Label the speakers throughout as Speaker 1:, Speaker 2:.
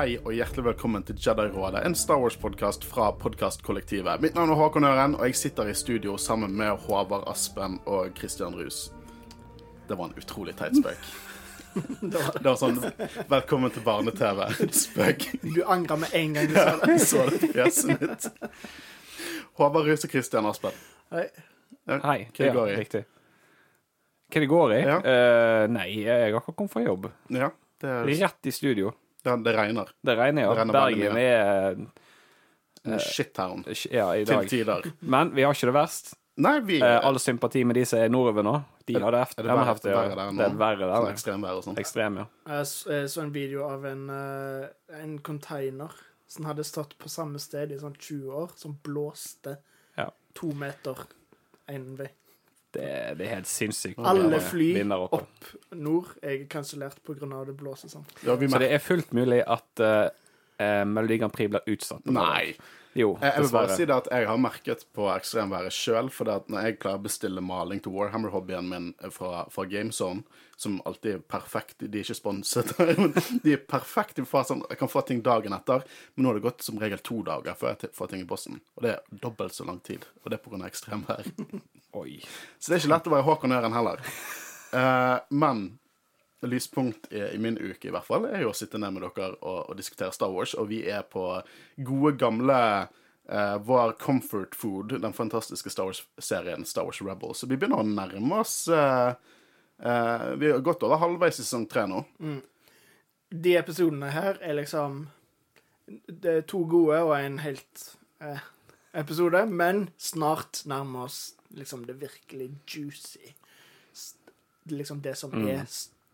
Speaker 1: hei og hjertelig velkommen til Jedi-rådet, en Star Wars-podkast fra podkastkollektivet. Mitt navn er Håkon Øren, og jeg sitter i studio sammen med Håvard Aspen og Christian Rus. Det var en utrolig teit spøk. Det var sånn 'velkommen til barne-TV'-spøk.
Speaker 2: Du angra med en gang du sa det.
Speaker 1: Jeg så det fjeset mitt. Håvard Rus og Christian Aspen.
Speaker 2: Hei.
Speaker 3: Hei.
Speaker 1: Hva det går i?
Speaker 3: Riktig. Hva det går i?
Speaker 1: Ja.
Speaker 3: Uh, nei, jeg har akkurat kommet fra jobb.
Speaker 1: Ja, det, er,
Speaker 3: Rett i studio.
Speaker 1: Det, det regner.
Speaker 3: Det regner, ja.
Speaker 1: Det regner
Speaker 3: Bergen er
Speaker 1: En Shittown.
Speaker 3: ja, i
Speaker 1: Til tider.
Speaker 3: Men vi har ikke det verst.
Speaker 1: Nei, vi
Speaker 3: uh, all sympati med de som er nordover nå. De
Speaker 1: Er-
Speaker 3: har det
Speaker 1: er det
Speaker 3: de
Speaker 1: verre-
Speaker 3: heftig,
Speaker 1: verre der nå?
Speaker 3: det er verre
Speaker 1: Sånn
Speaker 3: der.
Speaker 1: ekstremvær og sånn.
Speaker 3: Ekstrem, ja.
Speaker 2: Jeg så en video av en, eh, en container som hadde stått på samme sted i sånn 20 år, som blåste
Speaker 3: Ja.
Speaker 2: to meter én vei.
Speaker 3: Det, det er helt sinnssykt.
Speaker 2: Alle fly
Speaker 3: opp.
Speaker 2: opp nord er kansellert pga. det blåser sånn.
Speaker 1: Ja,
Speaker 3: Så det er fullt mulig at uh, Melodi Grand Prix blir utsatt.
Speaker 1: Nei.
Speaker 3: Jo,
Speaker 1: Jeg jeg vil bare si det at jeg har merket på ekstremværet sjøl, for det at når jeg klarer å bestille maling til Warhammer-hobbyen min fra, fra GameZone, som alltid er perfekte. De er ikke sponset, men de er perfekte for sånn Jeg kan få ting dagen etter, men nå har det gått som regel to dager før jeg får ting i posten. Og det er dobbelt så lang tid. Og det er pga. ekstremvær. Så det er ikke lett å være Håkon Øren heller. Uh, men lyspunkt i, i min uke i hvert fall er jo å sitte ned med dere og, og diskutere Star Wars, og vi er på gode, gamle eh, vår comfort food, den fantastiske Star Wars-serien Star Wars Rebels. Så vi begynner å nærme oss eh, eh, Vi har gått over halvveis i sesong tre nå.
Speaker 2: De episodene her er liksom Det er to gode og en helt eh, episode, men snart nærmer oss liksom det virkelig juicy. Liksom det som er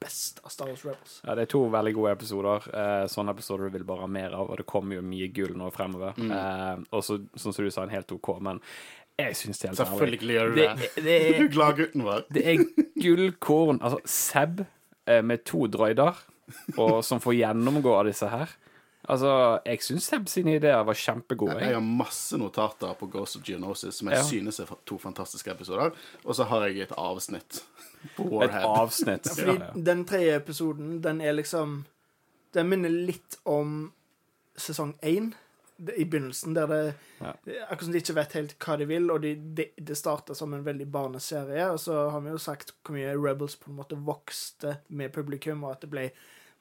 Speaker 2: best av Star Wars Rebels.
Speaker 3: Ja, det er to veldig gode episoder. Eh, sånne episoder du vil bare ha mer av, og det kommer jo mye gull nå fremover. Eh, og så, sånn som du sa, en helt OK, men jeg syns det er helt ærlig.
Speaker 1: Selvfølgelig gjør du
Speaker 3: Det,
Speaker 1: det.
Speaker 3: er- glad
Speaker 1: Du gladgutten vår.
Speaker 3: det er gullkorn. Altså, Seb eh, med to droider, og som får gjennomgå av disse her. Altså, jeg syns Seb sine ideer var kjempegode.
Speaker 1: Jeg
Speaker 3: Jeg.
Speaker 1: har masse notater på Ghost of Geonosis som jeg
Speaker 3: Ja.
Speaker 1: synes er to fantastiske episoder. Og så har jeg et avsnitt på
Speaker 3: Et
Speaker 1: Warhead.
Speaker 3: avsnitt.
Speaker 2: Fordi
Speaker 3: Ja, ja.
Speaker 2: den tredje episoden, den er liksom Den minner litt om sesong én i begynnelsen, der det
Speaker 3: Ja.
Speaker 2: Akkurat som de ikke vet helt hva de vil, og de, de, det starta som en veldig barneserie, og så har vi jo sagt hvor mye Rebels på en måte vokste med publikum, og at det ble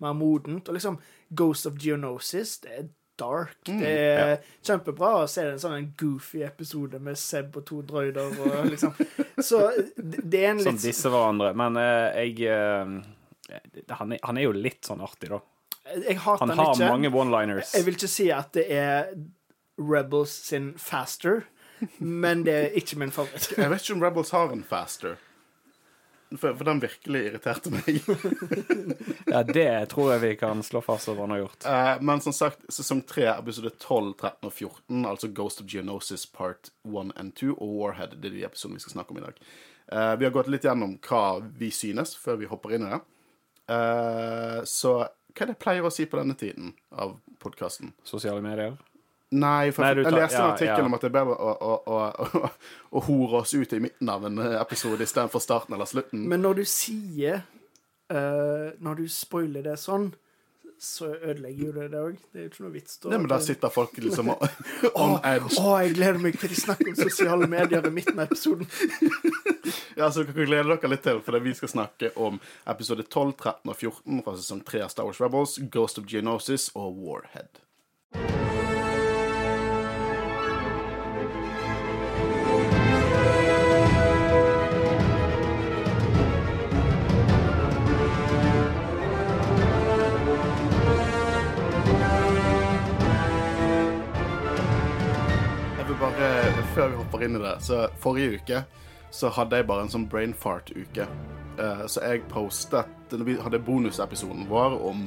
Speaker 2: mer modent. Og liksom Ghost of Geonosis, det er dark. det er kjempebra å se en sånn goofy episode med Seb og to droider og liksom Så det, det er en
Speaker 3: Som
Speaker 2: litt
Speaker 3: disse hverandre. Men eh, jeg eh, han, er, han er jo litt sånn artig, da.
Speaker 2: Jeg hater
Speaker 3: Han
Speaker 2: den
Speaker 3: har
Speaker 2: ikke.
Speaker 3: mange one-liners.
Speaker 2: Jeg vil ikke si at det er Rebels sin faster, men det er ikke min favoritt.
Speaker 1: Jeg vet ikke om Rebels har en faster. For, for den virkelig irriterte meg.
Speaker 3: Ja, det tror jeg vi kan slå fast at han har gjort.
Speaker 1: Uh, men som sagt, sesong 3, episode 12, 13 og 14, altså Ghost of Geonosis part 1 and 2 og Warhead, det er de episodene vi skal snakke om i dag. Uh, vi har gått litt gjennom hva vi synes, før vi hopper inn i det. Uh, så hva er det jeg pleier å si på denne tiden av podkasten?
Speaker 3: Sosiale medier.
Speaker 1: Nei, for
Speaker 3: Nei, tar,
Speaker 1: jeg leste en
Speaker 3: ja,
Speaker 1: artikkel
Speaker 3: ja.
Speaker 1: om at det er bedre å, å, å, å, å hore oss ut i midten av en eh, episode istedenfor starten eller slutten.
Speaker 2: Men når du sier uh, Når du spoiler det sånn, så ødelegger jo det det òg. Det er jo ikke noe vits. da.
Speaker 1: Nei, men da sitter folk liksom on edge.
Speaker 2: Å, jeg gleder meg til de snakker om sosiale medier i midten av episoden.
Speaker 1: Ja, så dere gleder dere litt til, for vi skal snakke om episode 12, 13 og 14 fra sesong 3 av Star Wars Rebels, Ghost of Geonosis og Warhead. Bare, Før vi hopper inn i det, så forrige uke så hadde jeg bare en sånn brain fart-uke. Uh, så jeg postet vi hadde bonusepisoden vår om,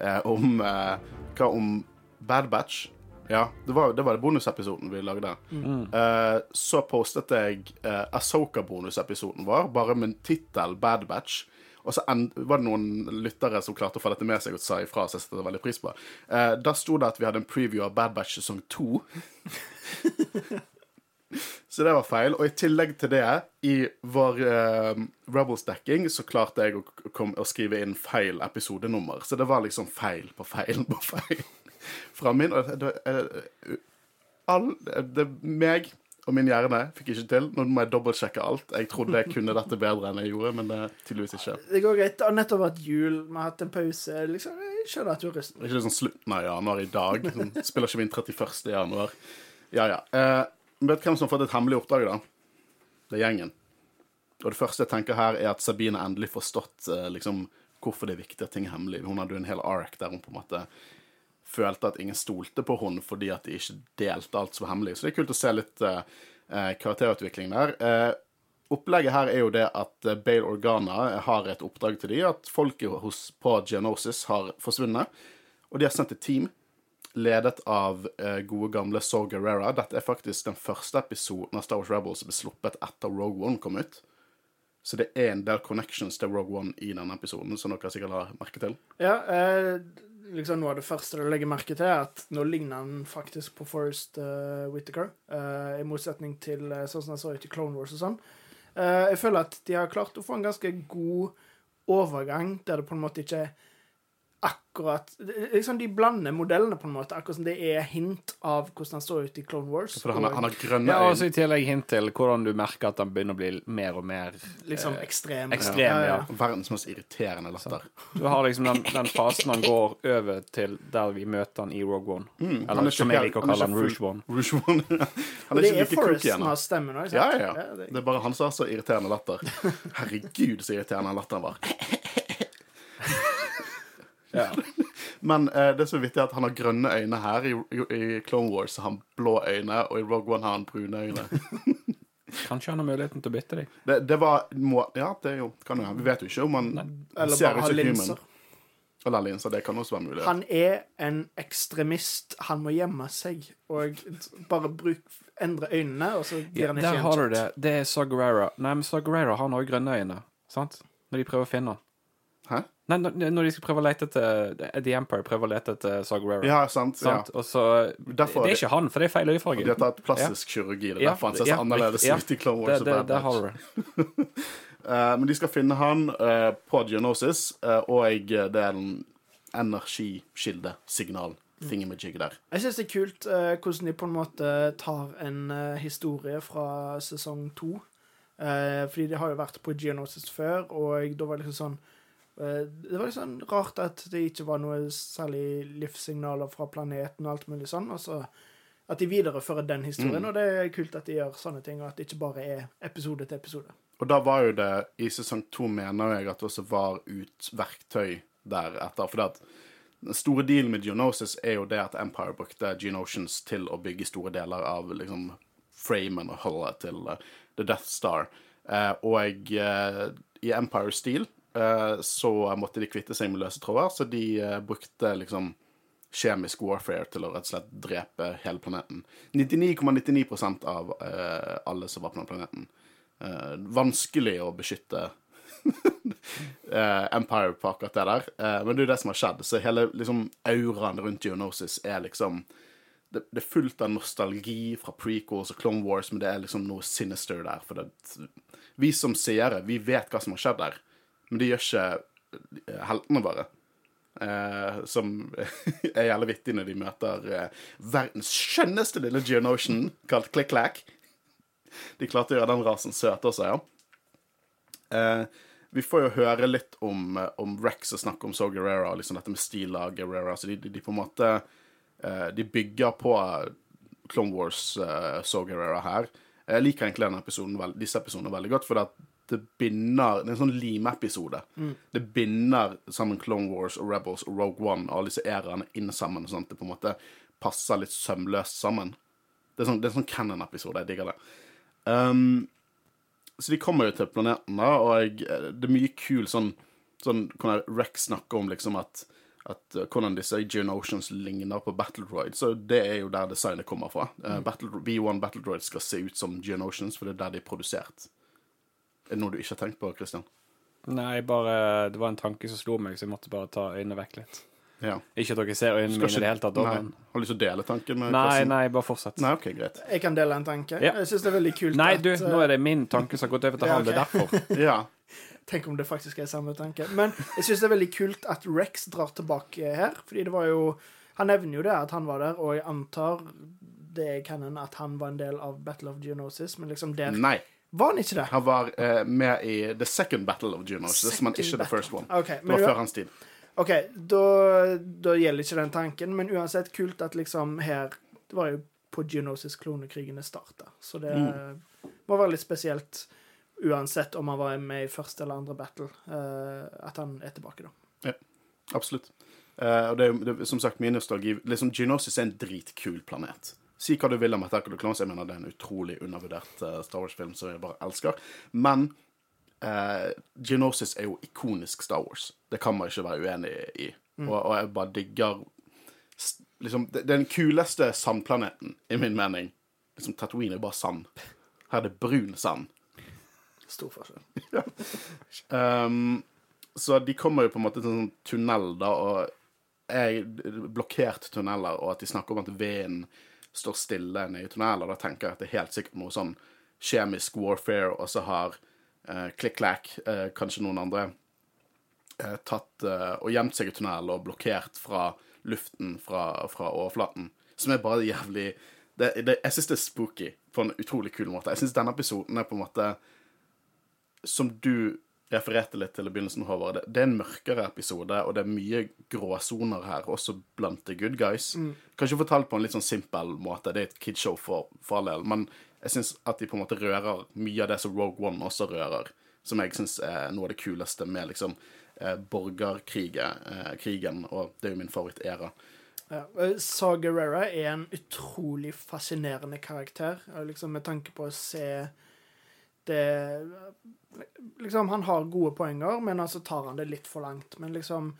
Speaker 1: uh, om uh, Hva om Bad Batch? Ja, det var, det var bonusepisoden vi lagde. Eh, så postet jeg uh, Asoka-bonusepisoden vår, bare med tittel Bad Batch. Og så var det noen lyttere som klarte å få dette med seg og sa ifra. Så jeg setter veldig pris på. Eh, da sto det at vi hadde en preview av Bad Batch sesong to. Så det var feil. Og i tillegg til det, i vår uh, Rebels-dekking, så klarte jeg å, kom, å, skrive inn feil episodenummer. Så det var liksom feil på feil på feil. Fra min og det, det, all, det, meg og min hjerne fikk ikke til. Nå må jeg dobbeltsjekke alt. Jeg trodde jeg kunne dette bedre enn jeg gjorde, men det tydeligvis ikke.
Speaker 2: Det går greit. Det har nettopp vært jul, vi har hatt en pause. Liksom, jeg skjønner at du er rusten.
Speaker 1: Det er ikke sånn slutten av januar i dag. Sånn, spiller ikke min 31. januar. Ja, ja. Eh, vet du hvem som har fått et hemmelig oppdrag, da? Det er gjengen. Og det første jeg tenker her, er at Sabine endelig forstått eh, liksom, hvorfor det er viktig at ting er hemmelig. Hun hadde jo en hel ark der hun på en måte følte at ingen stolte på henne fordi at de ikke delte alt som var hemmelig. Så det er kult å se litt eh, karakterutvikling der. Uh, opplegget her er jo det at uh, Bale Organa har et oppdrag til dem, at folket på Geonosis har forsvunnet. Og de har sendt et team ledet av gode, gamle Saw Gerrera. Dette er faktisk den første episoden av Star Wars Rebels som ble sluppet etter Rogue One kom ut. Så det er en del connections til Rogue One i denne episoden, som dere sikkert har merket til.
Speaker 2: Ja, eh, liksom noe av det første du legger merke til, er at nå ligner han faktisk på Forest uh, Whittaker. Uh, I motsetning til uh, sånn som han så ut i Clone Wars og sånn. Uh, jeg føler at de har klart å få en ganske god overgang, der det på en måte ikke er akkurat liksom De blander modellene, på en måte. Akkurat som det er hint av hvordan han står ut i Clone Wars.
Speaker 1: For han, har, han har grønne
Speaker 3: øyne. Ja, og så i tillegg hint til hvordan du merker at han begynner å bli mer og mer
Speaker 2: Liksom ekstrem.
Speaker 3: ekstrem ja. ja.
Speaker 1: Verdens mest irriterende latter.
Speaker 3: Du har liksom den, den, fasen han går over til der vi møter han i Rogue One. Mm, Eller som jeg liker å kalle han Rouge One.
Speaker 1: Rouge One.
Speaker 2: han er det er Forrest som har stemmen òg,
Speaker 1: Ja, ja, ja. Det er bare han som har så irriterende latter. Herregud, så irriterende latteren var. Ja. Men eh, det som er vittig, er at han har grønne øyne her. I, i Clone Wars har han blå øyne, og i Rogue One har han brune øyne.
Speaker 3: Kanskje han har muligheten til å bytte dem.
Speaker 1: Det, det, var må, Ja, det jo, kan jo Vi vet jo ikke om han
Speaker 2: Eller ser ut som linser.
Speaker 1: Eller linser. Det kan også være mulig.
Speaker 2: Han er en ekstremist. Han må gjemme seg og bare bruk, endre øynene, og så blir ja, han ikke
Speaker 3: gjenkjent. Der har du det. Det er Sagrera. Nei, men Sagrera har også grønne øyne, sant? Når de prøver å finne han.
Speaker 1: Hæ?
Speaker 3: Nei, når de skal prøve å lete etter The Empire prøver å lete etter Sagarera.
Speaker 1: Ja, sant, sant?
Speaker 3: Ja. Og så, Derfor, det er ikke han, for det er feil øyefarge.
Speaker 1: De har tatt plastisk ja. kirurgi. Det er derfor han ser så annerledes ut i Clone Wars.
Speaker 3: Det, det, det det
Speaker 1: uh, men de skal finne han uh, på Geonosis, uh, og det er en energikildesignal. Thingamajig der.
Speaker 2: Jeg syns det er kult hvordan de på en måte tar en historie fra sesong to. fordi de har jo vært på Geonosis før, og da var det liksom sånn Eh, det var litt sånn rart at det ikke var noe særlig livssignaler fra planeten og alt mulig sånn. Og så at de viderefører den historien, mm. og det er kult at de gjør sånne ting, og at det ikke bare er episode til episode.
Speaker 1: Og da var jo det I sesong to mener jeg at det også var ut verktøy deretter. For det at den store dealen med Geonosis er jo det at Empire brukte Geonosians til å bygge store deler av liksom framen og hullet til uh, The Death Star. Uh, og uh, i Empire-stil Eh, så måtte de kvitte seg med løse tråder, så de eh, brukte liksom kjemisk warfare til å rett og slett drepe hele planeten. 99,99 ,99 av uh, alle som var på den planeten. Uh, vanskelig å beskytte uh, Empire på akkurat det der, men det er jo det som har skjedd. Så hele liksom, auraen rundt Geonosis er liksom det, det, er fullt av nostalgi fra prequels og Clone Wars, men det er liksom noe sinister der. For det, vi som seere, vi vet hva som har skjedd der. Men det gjør ikke eh, heltene våre. Eh, som er jævlig vittig når de møter eh, verdens skjønneste lille Geonotion kalt Click Clack. De klarte å gjøre den rasen søt også, ja. Eh, vi får jo høre litt om, eh, om Rex og snakke om So Guerrera og liksom dette med stil av Guerrera. Så de, de, de, på en måte eh, De bygger på Clone Wars uh, So Guerrera her. Jeg liker egentlig denne episoden, disse episodene veldig godt, for det, det binder Det er en sånn limepisode. Mm. Det binder sammen Clone Wars og Rebels og Rogue One og alle disse æraene inn sammen. sånn at Det på en måte passer litt sømløst sammen. Det er, sånn, det er sånn canon-episode. Jeg digger det. Um, så de kommer jo til planeten, da, og jeg, det er mye kul sånn, sånn Rex snakker om liksom at, at uh, hvordan disse Geon Oceans ligner på Battledroid. Så det er jo der designet kommer fra. Uh, Battle, B1 Battledroid skal se ut som Geon Oceans, for det er der de er produsert. Er det noe du ikke har tenkt på, Christian?
Speaker 3: Nei, bare Det var en tanke som slo meg, så jeg måtte bare ta øynene vekk litt.
Speaker 1: Ja.
Speaker 3: Ikke at dere ser øynene mine i det hele tatt.
Speaker 1: nei,
Speaker 3: men-
Speaker 1: Har du lyst til å dele tanken med
Speaker 3: Nei,
Speaker 1: klassen?
Speaker 3: nei, bare fortsett.
Speaker 1: Nei, OK, greit.
Speaker 2: Jeg kan dele en tanke.
Speaker 3: Ja.
Speaker 2: Jeg syns det er veldig kult
Speaker 3: Nei,
Speaker 2: at
Speaker 3: du,
Speaker 2: eh,
Speaker 3: nå er det min tanke som har gått over til
Speaker 2: Ja,
Speaker 3: han. Det er derfor.
Speaker 1: Ja.
Speaker 2: Tenk om det faktisk er samme tanke. Men jeg syns det er veldig kult at Rex drar tilbake her. Fordi det var jo Han nevner jo det at han var der, og jeg antar det er canon at han var en del av Battle of Geonosis, men liksom der
Speaker 1: Nei.
Speaker 2: Var han ikke det.
Speaker 1: Han var uh, med i The Second Battle of Geonosis, men ikke The First. One.
Speaker 2: Okay,
Speaker 1: det var før hans tid.
Speaker 2: OK, da, da gjelder ikke den tanken, men uansett kult at liksom her Det var jo på Geonosis-klonekrigene starta, så det må være litt spesielt uansett om han var med i første eller andre battle, uh, at han er tilbake, da.
Speaker 1: Ja, Absolutt. Uh, og det er jo som sagt min nostalgi. Liksom, Geonosis er en dritkul planet. Si hva du vil om Attack of the Clones. Jeg mener det er en utrolig undervurdert uh, Star Wars-film som jeg bare elsker. Men uh, Geonosis er jo ikonisk Star Wars. Det kan man ikke være uenig i. Og, og jeg bare digger liksom, det, Den kuleste sandplaneten, i min mening liksom, Tatooine er bare sand. Her er det brun sand.
Speaker 2: Stor forskjell.
Speaker 1: Um, så de kommer jo på en måte til en sånn tunnel, da, og jeg blokkert tunneler, og at de snakker om at veden står stille nede i tunneler, da tenker jeg at det er helt sikkert noe sånn kjemisk warfare, og så har eh, Klikk-Klakk, eh, kanskje noen andre, eh, tatt eh, og gjemt seg i tunnelen og blokkert fra luften fra, fra overflaten, som er bare jævlig det, det, Jeg syns det er spooky på en utrolig kul måte. Jeg syns denne episoden er på en måte som du refererte litt til i begynnelsen, Håvard, det, er en mørkere episode, og det er mye gråsoner her, også blant the good guys. Kanskje fortalt på en litt sånn simpel måte, det er et kidshow for, for all del, men jeg syns at de på en måte rører mye av det som Rogue One også rører, som jeg syns er noe av det kuleste med liksom eh, borgerkrigen, eh, krigen, og det er jo min favorittæra.
Speaker 2: Ja. eh, Saw Gerrera er en utrolig fascinerende karakter, liksom med tanke på å se det Liksom, han har gode poenger, men altså tar han det litt for langt. Men liksom,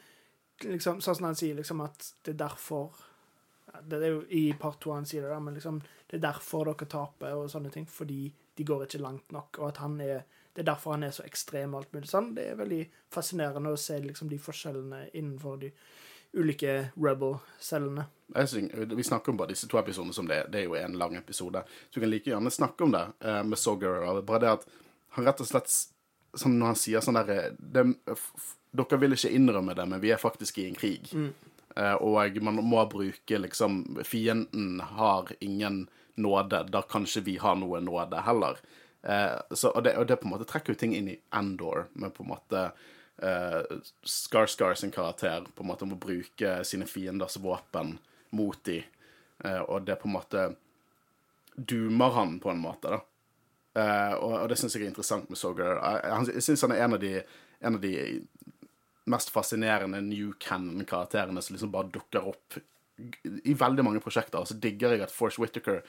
Speaker 2: liksom Sånn som han sier liksom at det er derfor Det er jo i part to han sier det, da, men liksom Det er derfor dere taper og sånne ting, fordi de går ikke langt nok, og at han er det er derfor han er så ekstrem og alt mulig sånn. Det er veldig fascinerende å se liksom de forskjellene innenfor de ulike rebel-cellene.
Speaker 1: Vi snakker om bare disse to episodene som det, det er jo en lang episode. Så vi kan like gjerne snakke om det eh, med Sogger. Bare det at han rett og slett sånn Når han sier sånn derre Dere vil ikke innrømme det, men vi er faktisk i en krig. Mm. og man må bruke liksom Fienden har ingen nåde. Da kan ikke vi ha noe nåde heller. Eh, så, og, det, og det på en måte trekker jo ting inn i Andor, men på en måte uh, Skarsgård sin karakter på en måte må bruke sine fienders våpen mot dem, uh, og det på en måte doomer han på en måte, da. Uh, og, og det syns jeg er interessant med Sogar. Jeg, jeg syns han er en av de, en av de mest fascinerende new canon-karakterene som liksom bare dukker opp i veldig mange prosjekter. Så digger jeg at Force Whittaker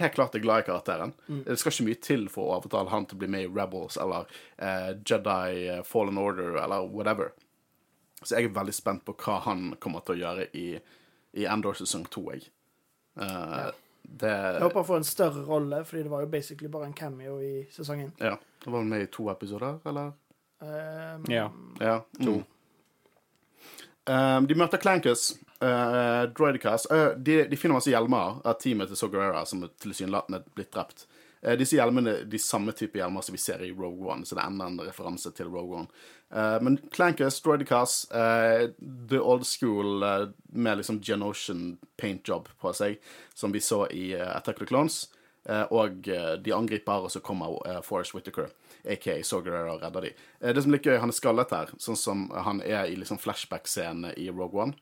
Speaker 1: helt klart er glad i karakteren. Det skal ikke mye til for å overtale han til å bli med i Rebels eller eh, Jedi eh, Fallen Order eller whatever. Så jeg er veldig spent på hva han kommer til å gjøre i, i Endor sesong to, jeg. Eh, Det
Speaker 2: Jeg håper han får en større rolle, fordi det var jo basically bare en cameo i sesongen.
Speaker 1: Ja. Det var vel med i to episoder, eller?
Speaker 2: Um,
Speaker 3: Ja.
Speaker 1: Ja. To. Um, de møter Clankus, uh, Droidicast. Uh, de, de finner masse hjelmer av teamet til Sogarera, som er blitt drept. Uh, disse hjelmene er de samme type hjelmer som vi ser i Rogue One, så det er enda en referanse til Rogue One. Men Clankus, Droidicast, the old school med liksom Genotion paint job på seg, som vi så i Attack of the Clones. Eh, og eh, de angriper, og så kommer Forrest Whittaker, aka Sogar, og redder de. Eh, det som er litt gøy, han er skallet her, sånn som han er i liksom flashback-scenen i Rogue One.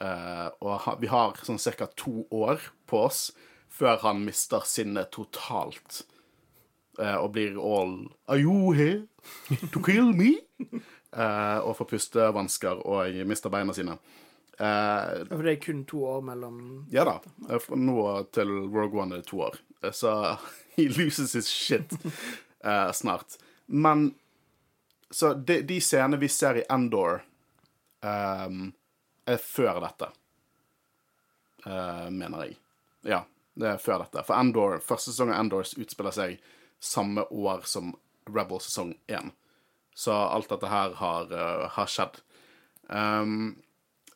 Speaker 1: Eh, og ha, vi har sånn ca. to år på oss før han mister sinnet totalt. Uh, og blir all Are you here to kill me? Uh, og får pustevansker og mister beina sine.
Speaker 2: For det er kun to år mellom
Speaker 1: ja da. Nå til Rogue One er det to år. Så he loses his shit snart. Men Så de, de scenene vi ser i Endor, er før dette. Eh, mener jeg. Ja, det er før dette. For Endor, første sesong av Endor utspiller seg samme år som Rebel sesong 1. Så alt dette her har, eh, har skjedd. Um,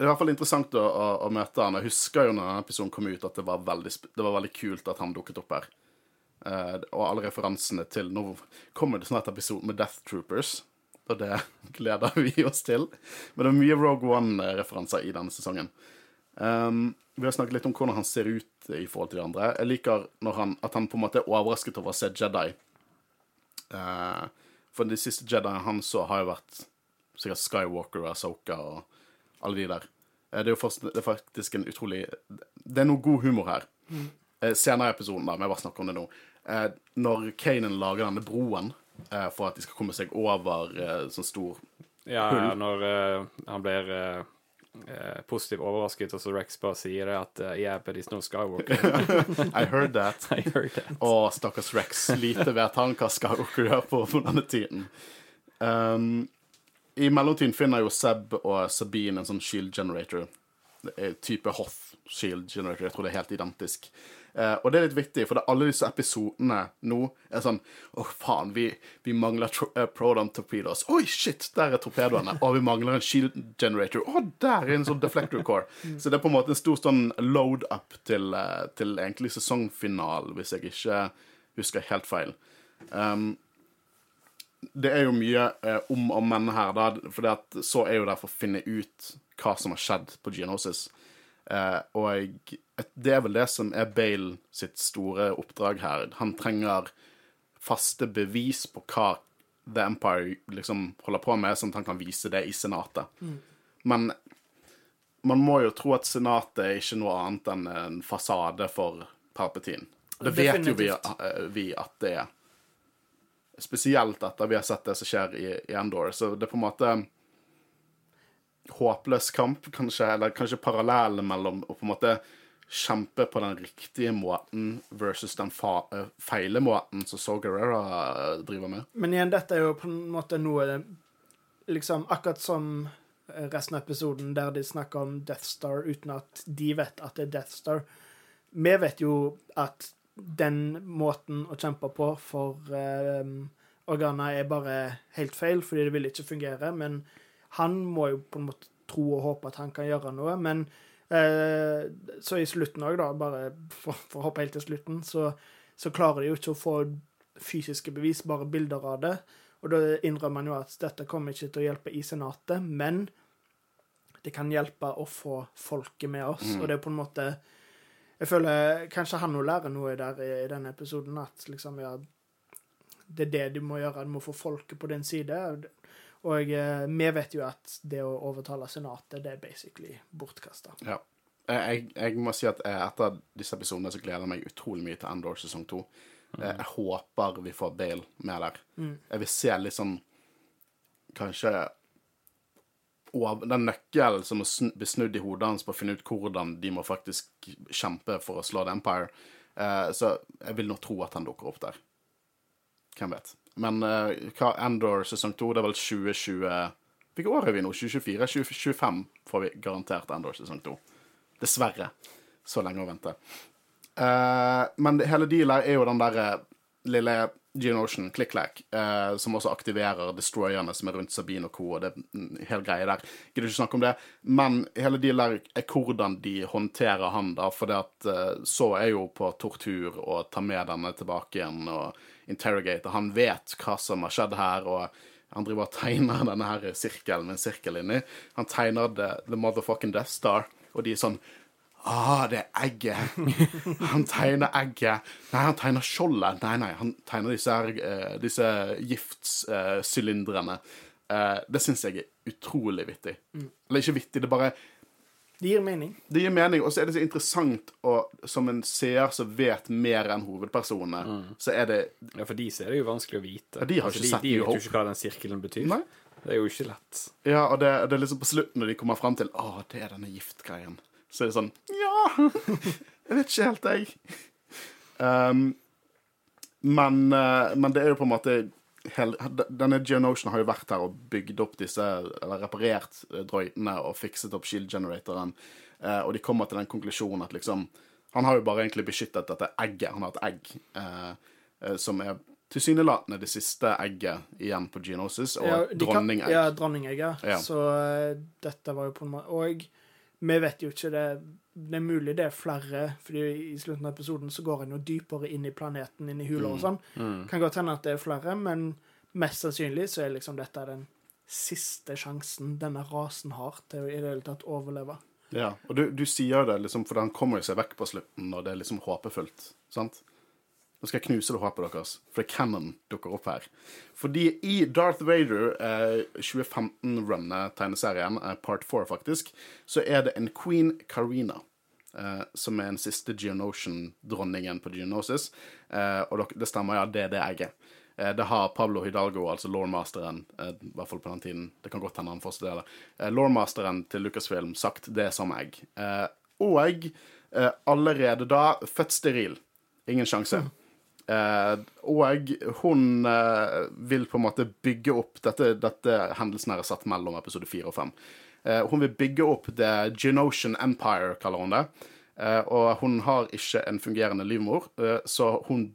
Speaker 1: Det er i hvert fall interessant å, å, å møte han. Jeg husker jo når denne episoden kom ut, at det var veldig, det var veldig kult at han dukket opp her. Uh, og alle referansene til Nå kommer det snart episode med Death Troopers, og det gleder vi oss til. Men det er mye Rogue One-referanser i denne sesongen. Um, vi har snakket litt om hvordan han ser ut i forhold til de andre. Jeg liker han, at han på en måte er overrasket over å se Jedi. Uh, for de siste Jediene han så, har jo vært sikkert Skywalker og Asoka og alle de der. Uh, det er jo først, det er faktisk en utrolig Det er noe god humor her. Uh, senere i episoden, da, men jeg bare snakker om det nå. Eh, når Kanan lager denne broen for at de skal komme seg over eh, sånn stor
Speaker 3: Ja, når eh, han blir eh, eh, positivt overrasket, og så Rex bare sier det at uh, Yeah, but it's no Skywalker.
Speaker 1: I heard that.
Speaker 3: I heard that.
Speaker 1: Og stakkars Rex. Lite vet han hva Skywalker gjør på, denne tiden. Um, I mellomtiden finner jo Seb og Sabine en sånn shield generator. Er type Hoth shield generator. Jeg tror det er helt identisk. Eh, og det er litt viktig, for alle disse episodene nå er sånn Å, faen, vi, vi mangler eh, Proton torpedoes. Oi, shit, der er torpedoene. Og vi mangler en shield generator. Å, der er en sånn deflector core. Så det er på en måte en stor sånn load-up til, uh, til egentlig sesongfinalen, hvis jeg ikke husker helt feil. Um, det er jo mye eh, om og men her, da, for så er jo der for å finne ut hva som har skjedd på Geonosis. Eh, og det er vel det som er Bale sitt store oppdrag her. Han trenger faste bevis på hva The Empire liksom holder på med, sånn at han kan vise det i Senatet. Men man må jo tro at Senatet er ikke noe annet enn en fasade for Palpatine. Det vet jo vi, eh, vi at det er. Spesielt etter vi har sett det som skjer i, i Endor. Så det er på en måte håpløs kamp, kanskje, eller kanskje parallellen mellom å på en måte kjempe på den riktige måten versus den eh, feile måten som So Guerrera eh, driver med.
Speaker 2: Men igjen, dette er jo på en måte noe Liksom akkurat som resten av episoden der de snakker om Death Star uten at de vet at det er Death Star. Vi vet jo at den måten å kjempe på for um, Organa er bare helt feil, fordi det vil ikke fungere. Men han må jo på en måte tro og håpe at han kan gjøre noe. Men eh, så i slutten òg, da, bare for, for å hoppe helt til slutten, så, så klarer de jo ikke å få fysiske bevis, bare bilder av det. Og da innrømmer man jo at dette kommer ikke til å hjelpe i Senatet, men det kan hjelpe å få folket med oss. Og det er på en måte Jeg føler kanskje han òg lærer noe der i, i denne episoden, at liksom, ja Det er det du må gjøre. Du må få folket på din side. Og eh, vi vet jo at det å overtale Senatet, det er basically bortkasta.
Speaker 1: Ja. Jeg, jeg må si at eh, etter disse episodene så gleder jeg meg utrolig mye til Endor sesong to. Mm. Jeg håper vi får Bale med der. Jeg vil se litt sånn Kanskje over, Den nøkkelen som blir sn- snudd i hodet hans på å finne ut hvordan de må faktisk kjempe for å slå The Empire. Eh, så jeg vil nå tro at han dukker opp der. Hvem vet. Men uh, hva Endor sesong to, det er vel 2020 Hvilket år er vi nå? 2024? 2025 får vi garantert Endor sesong to. Dessverre. Så lenge å vente. Uh, men hele dealet er jo den derre lille Gene Ocean, Click Clack, eh, som også aktiverer destroyerne som er rundt Sabine og co. og det er en hel greie der. Gidder ikke snakke om det. Men hele dealen der er hvordan de håndterer han, da. For det at eh, så er jo på tortur og tar med denne tilbake igjen og interrogate. Han vet hva som har skjedd her, og han driver og tegner denne her sirkelen med en sirkel inni. Han tegner the, the motherfucking Death Star, og de er sånn Ah, det er egget. Han tegner egget. Nei, han tegner skjoldet. Nei, nei, han tegner disse, uh, eh, disse giftsylindrene. uh, det syns jeg er utrolig vittig. Eller ikke vittig, det bare
Speaker 2: Det gir mening.
Speaker 1: Det gir mening, og så er det så interessant og som en seer som vet mer enn hovedpersonene, så er det
Speaker 3: Ja, for de så er det jo vanskelig å vite.
Speaker 1: Ja, de har ikke
Speaker 3: de,
Speaker 1: sett
Speaker 3: de
Speaker 1: de
Speaker 3: vet jo ikke hva den sirkelen betyr.
Speaker 1: Nei.
Speaker 3: Det er jo ikke lett.
Speaker 1: Ja, og det, det er liksom på slutten når de kommer frem til Å, det er denne giftgreien. Så er det sånn Ja! Jeg vet ikke helt, jeg. Um, men, eh, men det er jo på en måte hel, Denne Geonotion har jo vært her og bygd opp disse Eller reparert eh, droidene og fikset opp shield-generatoren. Eh, og de kommer til den konklusjonen at liksom Han har jo bare egentlig beskyttet dette egget. Han har et egg eh, som er tilsynelatende det siste egget igjen på Geonosis, og
Speaker 2: Ja,
Speaker 1: dronningegg.
Speaker 2: Ja, dronningegget. ja.
Speaker 1: Ja.
Speaker 2: Så uh, dette var jo på en måte Og Vi vet jo ikke det. Det er mulig det er flere, fordi i slutten av episoden så går en jo dypere inn i planeten, inn i hula og sånn. Kan godt hende at det er flere, men mest sannsynlig så er liksom dette den siste sjansen denne rasen har til å i det hele tatt overleve.
Speaker 1: Ja, og du, du sier det liksom, for han kommer seg vekk på slutten, og det er liksom håpefullt, sant? Nå skal jeg knuse det håpet deres, for Cannon dukker opp her. Fordi i Darth Vader eh, 2015-runnet tegneserien, eh, part 4 faktisk, så er det en Queen Carina. Eh, som er den siste Geonosian-dronningen på Geonosis. Eh, og det stemmer, ja, det er det jeg er. Eh, Det har Pablo Hidalgo, altså lawmasteren, eh, i hvert fall på den tiden, det kan godt hende han fortsatt er det, lawmasteren til Lucasfilm sagt det som jeg. Eh, Og eh, allerede da født steril. Ingen sjanse. Eh, og hun eh, vil på en måte bygge opp Dette, dette hendelsen her er satt mellom episode fire og fem. Eh, hun vil bygge opp The Genosian Empire, kaller hun det. Eh, og hun har ikke en fungerende livmor, eh, så hun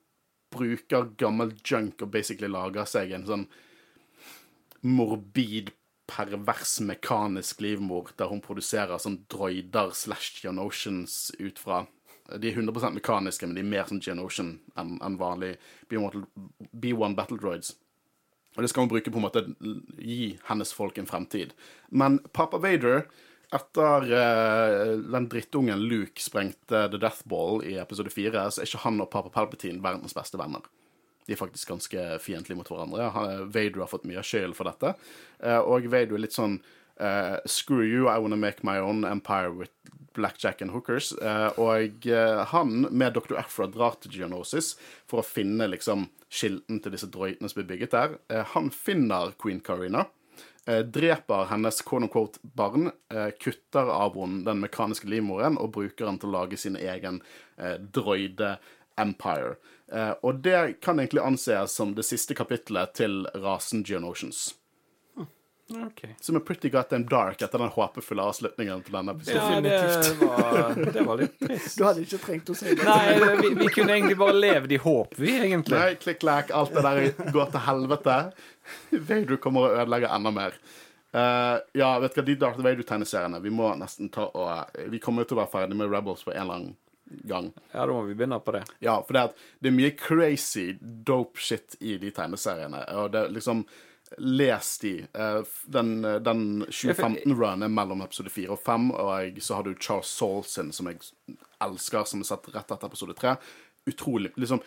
Speaker 1: bruker gammel junk og basically lager seg en sånn morbid, pervers, mekanisk livmor der hun produserer sånn droider slash Geonosians ut fra De er 100% mekaniske, men de er mer som Geonosian enn enn vanlig B1 B1 Battle Droids. Og det skal hun bruke på en måte gi hennes folk en fremtid. Men Papa Vader, etter uh, den drittungen Luke sprengte The Death Ball i episode fire, så er ikke han og Papa Palpatine verdens beste venner. De er faktisk ganske fiendtlige mot hverandre. Han, Vader har fått mye av skylden for dette. Uh, og Vader er litt sånn uh, Screw you, I wanna make my own empire with blackjack and hookers. Eh, og eh, han med Dr. Afra drar til Geonosis for å finne liksom kilden til disse droidene som blir bygget der. Eh, han finner Queen Carina. Dreper hennes quote-unquote barn, eh, kutter av henne den mekaniske livmoren og bruker den til å lage sin egen droide empire. Og det kan egentlig anses som det siste kapittelet til rasen Geonosians.
Speaker 3: Ok.
Speaker 1: Som er pretty goddamn dark etter den håpefulle avslutningen på denne episoden.
Speaker 3: Ja, det var, det var litt trist.
Speaker 2: Du hadde ikke trengt å si det.
Speaker 3: Nei, vi, vi kunne egentlig bare levd i håp, vi, egentlig.
Speaker 1: Nei, klikk-klakk, alt det der går til helvete. Vader kommer og ødelegger enda mer. Uh, ja, vet du hva, de Darth Vader-tegneseriene Vi må nesten ta og Vi kommer til å være ferdig med Rebels på en eller annen gang.
Speaker 3: Ja, da må vi begynne på det.
Speaker 1: Ja, for det, er det er mye crazy, dope shit i de tegneseriene. Og det er liksom Les de. Eh, Den, den 2015-runen er mellom episode 4 og 5, og så har du Charles Saulson, som jeg elsker, som er satt rett etter episode 3. Utrolig liksom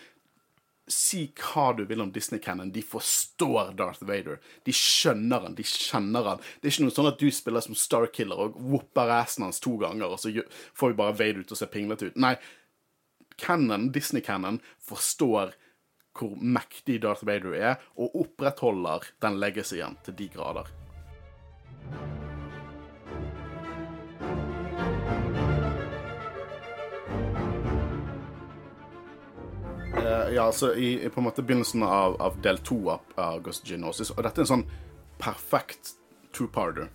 Speaker 1: Si hva du vil om Disney Cannon, de forstår Darth Vader. De skjønner han, de kjenner han. Det er ikke noe sånn at du spiller som Starkiller og whopper assen hans to ganger, og så får vi bare Vader til å se pinglete ut. Nei, Cannon, Disney Cannon forstår hvor mektig Darth Vader er, og opprettholder den legacyen til de grader. Eh, ja, så i, i på en måte begynnelsen av, av del to av, av Ghost Genosis og dette er en sånn perfekt two-parter.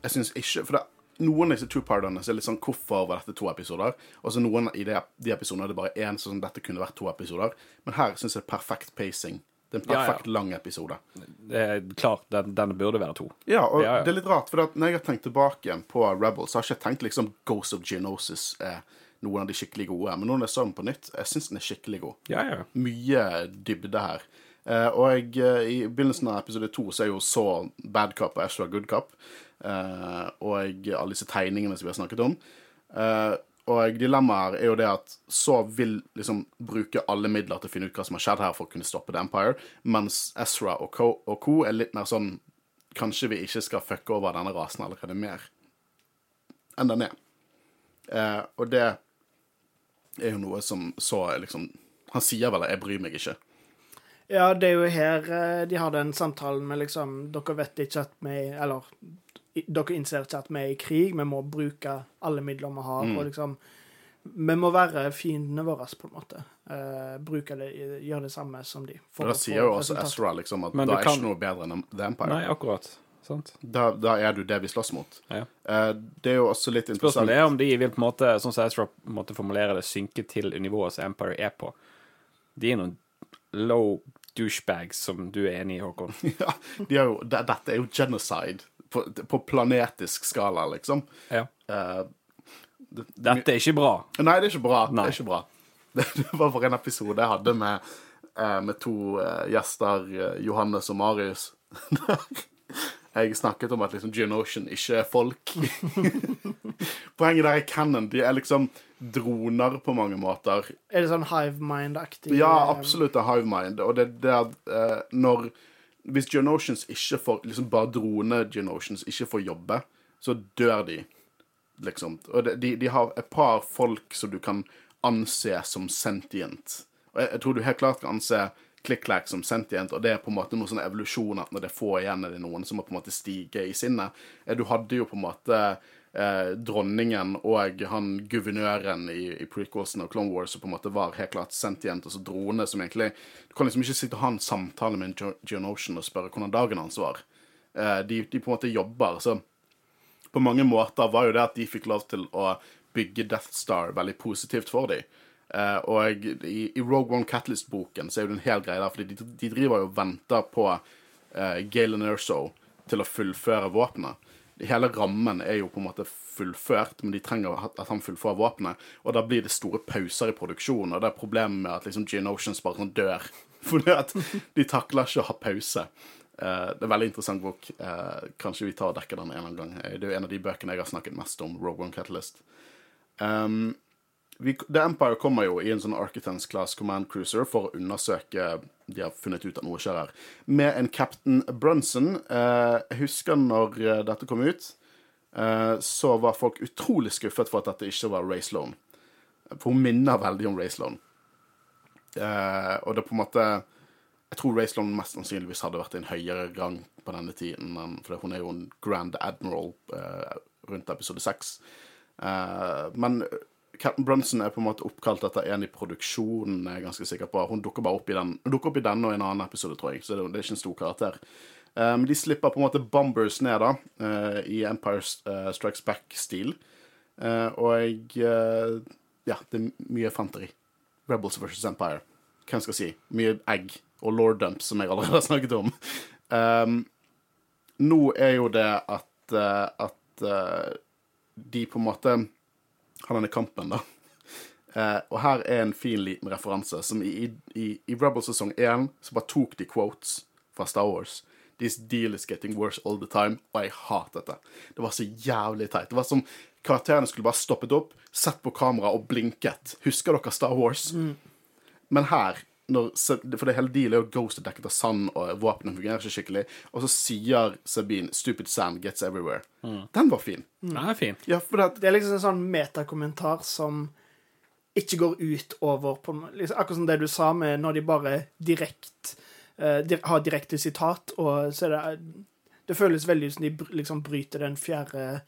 Speaker 1: Jeg syns ikke For det, noen av disse two-parterne er litt sånn hvorfor var dette to episoder? Og så noen i de, de episodene er det bare én, så sånn, dette kunne vært to episoder. Men her syns jeg det er perfekt pacing. Det er en
Speaker 3: Ja, ja.
Speaker 1: perfekt lang episode.
Speaker 3: Det er klart, den, den burde være to.
Speaker 1: Ja, og
Speaker 3: Ja, ja.
Speaker 1: det er litt rart, for når jeg har tenkt tilbake på Rebels, så har jeg ikke tenkt liksom Ghost of Geonosis er noen av de skikkelig gode. Men nå når jeg så den på nytt, jeg syns den er skikkelig god.
Speaker 3: Ja, ja.
Speaker 1: Mye dybde her. Eh, og jeg, eh, i begynnelsen av episode to så er jo så bad cop og Ashra good cop. Eh, og alle disse tegningene som vi har snakket om. Eh, og dilemmaet er jo det at så vil liksom bruke alle midler til å finne ut hva som har skjedd her for å kunne stoppe The Empire, mens Ezra og co, og co er litt mer sånn Kanskje vi ikke skal fucke over denne rasen allerede mer enn den er. Eh, og det er jo noe som så liksom Han sier vel 'jeg bryr meg ikke'.
Speaker 2: Ja, det er jo her de har den samtalen med liksom Dere vet ikke at vi Eller dere innser ikke at vi er i krig, vi må bruke alle midler vi har,
Speaker 1: Mm.
Speaker 2: og liksom Vi må være fiendene våre, på en måte. Uh, bruke det, gjøre det samme som de. for
Speaker 1: da sier jo også. Ezra liksom at
Speaker 3: Men
Speaker 1: da er
Speaker 3: kan-
Speaker 1: ikke noe bedre enn The Empire.
Speaker 3: Nei, akkurat. Sant?
Speaker 1: Da, da er du det vi slåss mot.
Speaker 3: Ja.
Speaker 1: Eh, det er jo også litt interessant
Speaker 3: Spørsmålet er om de vil på en måte, sånn som Ezra på en måte formulerer det, synke til nivået som Empire er på. De er noen low douchebags som du er enig i, Håkon.
Speaker 1: ja, de er jo, det, Dette er jo genocide på, på planetisk skala, liksom.
Speaker 3: Ja.
Speaker 1: Eh,
Speaker 3: Dette er ikke bra.
Speaker 1: Nei, det er ikke bra.
Speaker 3: Nei.
Speaker 1: Det er ikke bra. Det, det var for en episode jeg hadde med, eh, med to eh, gjester, Johannes og Marius. jeg snakket om at liksom Geonosian ikke er folk. Poenget der er canon. De er liksom droner på mange måter.
Speaker 2: Er det sånn hive mind-aktig?
Speaker 1: Ja,
Speaker 2: absolutt
Speaker 1: absolutt er hive mind. Og det er det eh, når Hvis Geonosians ikke får liksom bare drone-Geonosians ikke får jobbe, så dør de, liksom. Og de, de har et par folk som du kan anse som sentient. Og jeg, jeg tror du helt klart kan anse Click-Clack som sentient, og det er på en måte noe sånn evolusjon at når det er få igjen, er det noen som må på en måte stige i sinnet. Du hadde jo på en måte eh, dronningen og han guvernøren i, i prequelsen og Clone Wars som på en måte var helt klart sentient, altså drone som egentlig Du kan liksom ikke sitte og ha en samtale med en Ge- Geonosian og spørre hvordan dagen hans var. Eh, de, de på en måte jobber. så på mange måter var jo det at de fikk lov til å bygge Death Star veldig positivt for dem. Eh, og i, i Rogue One Catalyst-boken så er det en hel greie der, fordi de, de driver jo og venter på uh, Galen Erso til å fullføre våpenet. Hele rammen er jo på en måte fullført, men de trenger at han fullfører våpenet. Og da blir det store pauser i produksjonen, og det er problemet med at liksom Geonosians bare sånn dør. Fordi at de takler ikke å ha pause. Eh, det er en veldig interessant bok. Eh, kanskje vi tar og dekker den en eller annen gang. Eh, Det er jo en av de bøkene jeg har snakket mest om, Rogue One Catalyst. Um, vi, The Empire kommer jo i en sånn Architens Class Command Cruiser for å undersøke De har funnet ut at noe skjer her. Med en Captain Brunson. Eh, jeg husker når eh, dette kom ut, eh, så var folk utrolig skuffet for at dette ikke var Ray Sloan. For hun minner veldig om Ray Sloan. Eh, og det er på en måte Jeg tror Ray Sloan mest sannsynligvis hadde vært i en høyere rang på denne tiden, for hun er jo en Grand Admiral eh, rundt episode seks. Eh, men Captain Brunson er på en måte oppkalt etter en i produksjonen, jeg er ganske sikker på. Hun dukker bare opp i den Hun dukker opp i denne og i en annen episode, tror jeg, så det, det er ikke en stor karakter. Men de slipper på en måte bombers ned, da, uh, i Empire eh, Strikes Back-stil. Uh, og uh, ja, det er mye fanteri. Rebels versus Empire. Hvem skal si? Mye egg og lord dumps, som jeg allerede har snakket om. Um, nå er jo det at, at de på en måte har denne kampen, da. Eh, og her er en fin liten referanse. Som i, i, i Rebel sesong 1 så bare tok de quotes fra Star Wars. This deal is getting worse all the time. Og jeg hatet det. Det var så jævlig teit. Det var som karakterene skulle bare stoppet opp, sett på kamera og blinket. Husker dere Star Wars? Men her når, For det hele dealet er jo Ghost er dekket av sand, og våpenet fungerer ikke skikkelig. Og så sier Sabine 'Stupid sand gets everywhere'. Den var fin.
Speaker 3: Den er fin.
Speaker 1: Ja, for det,
Speaker 2: Det er liksom en sånn metakommentar som ikke går ut over på, liksom, Akkurat som det du sa med når de bare direkte uh, dir har direkte sitat, og så er det Det føles veldig ut som de liksom bryter den fjerde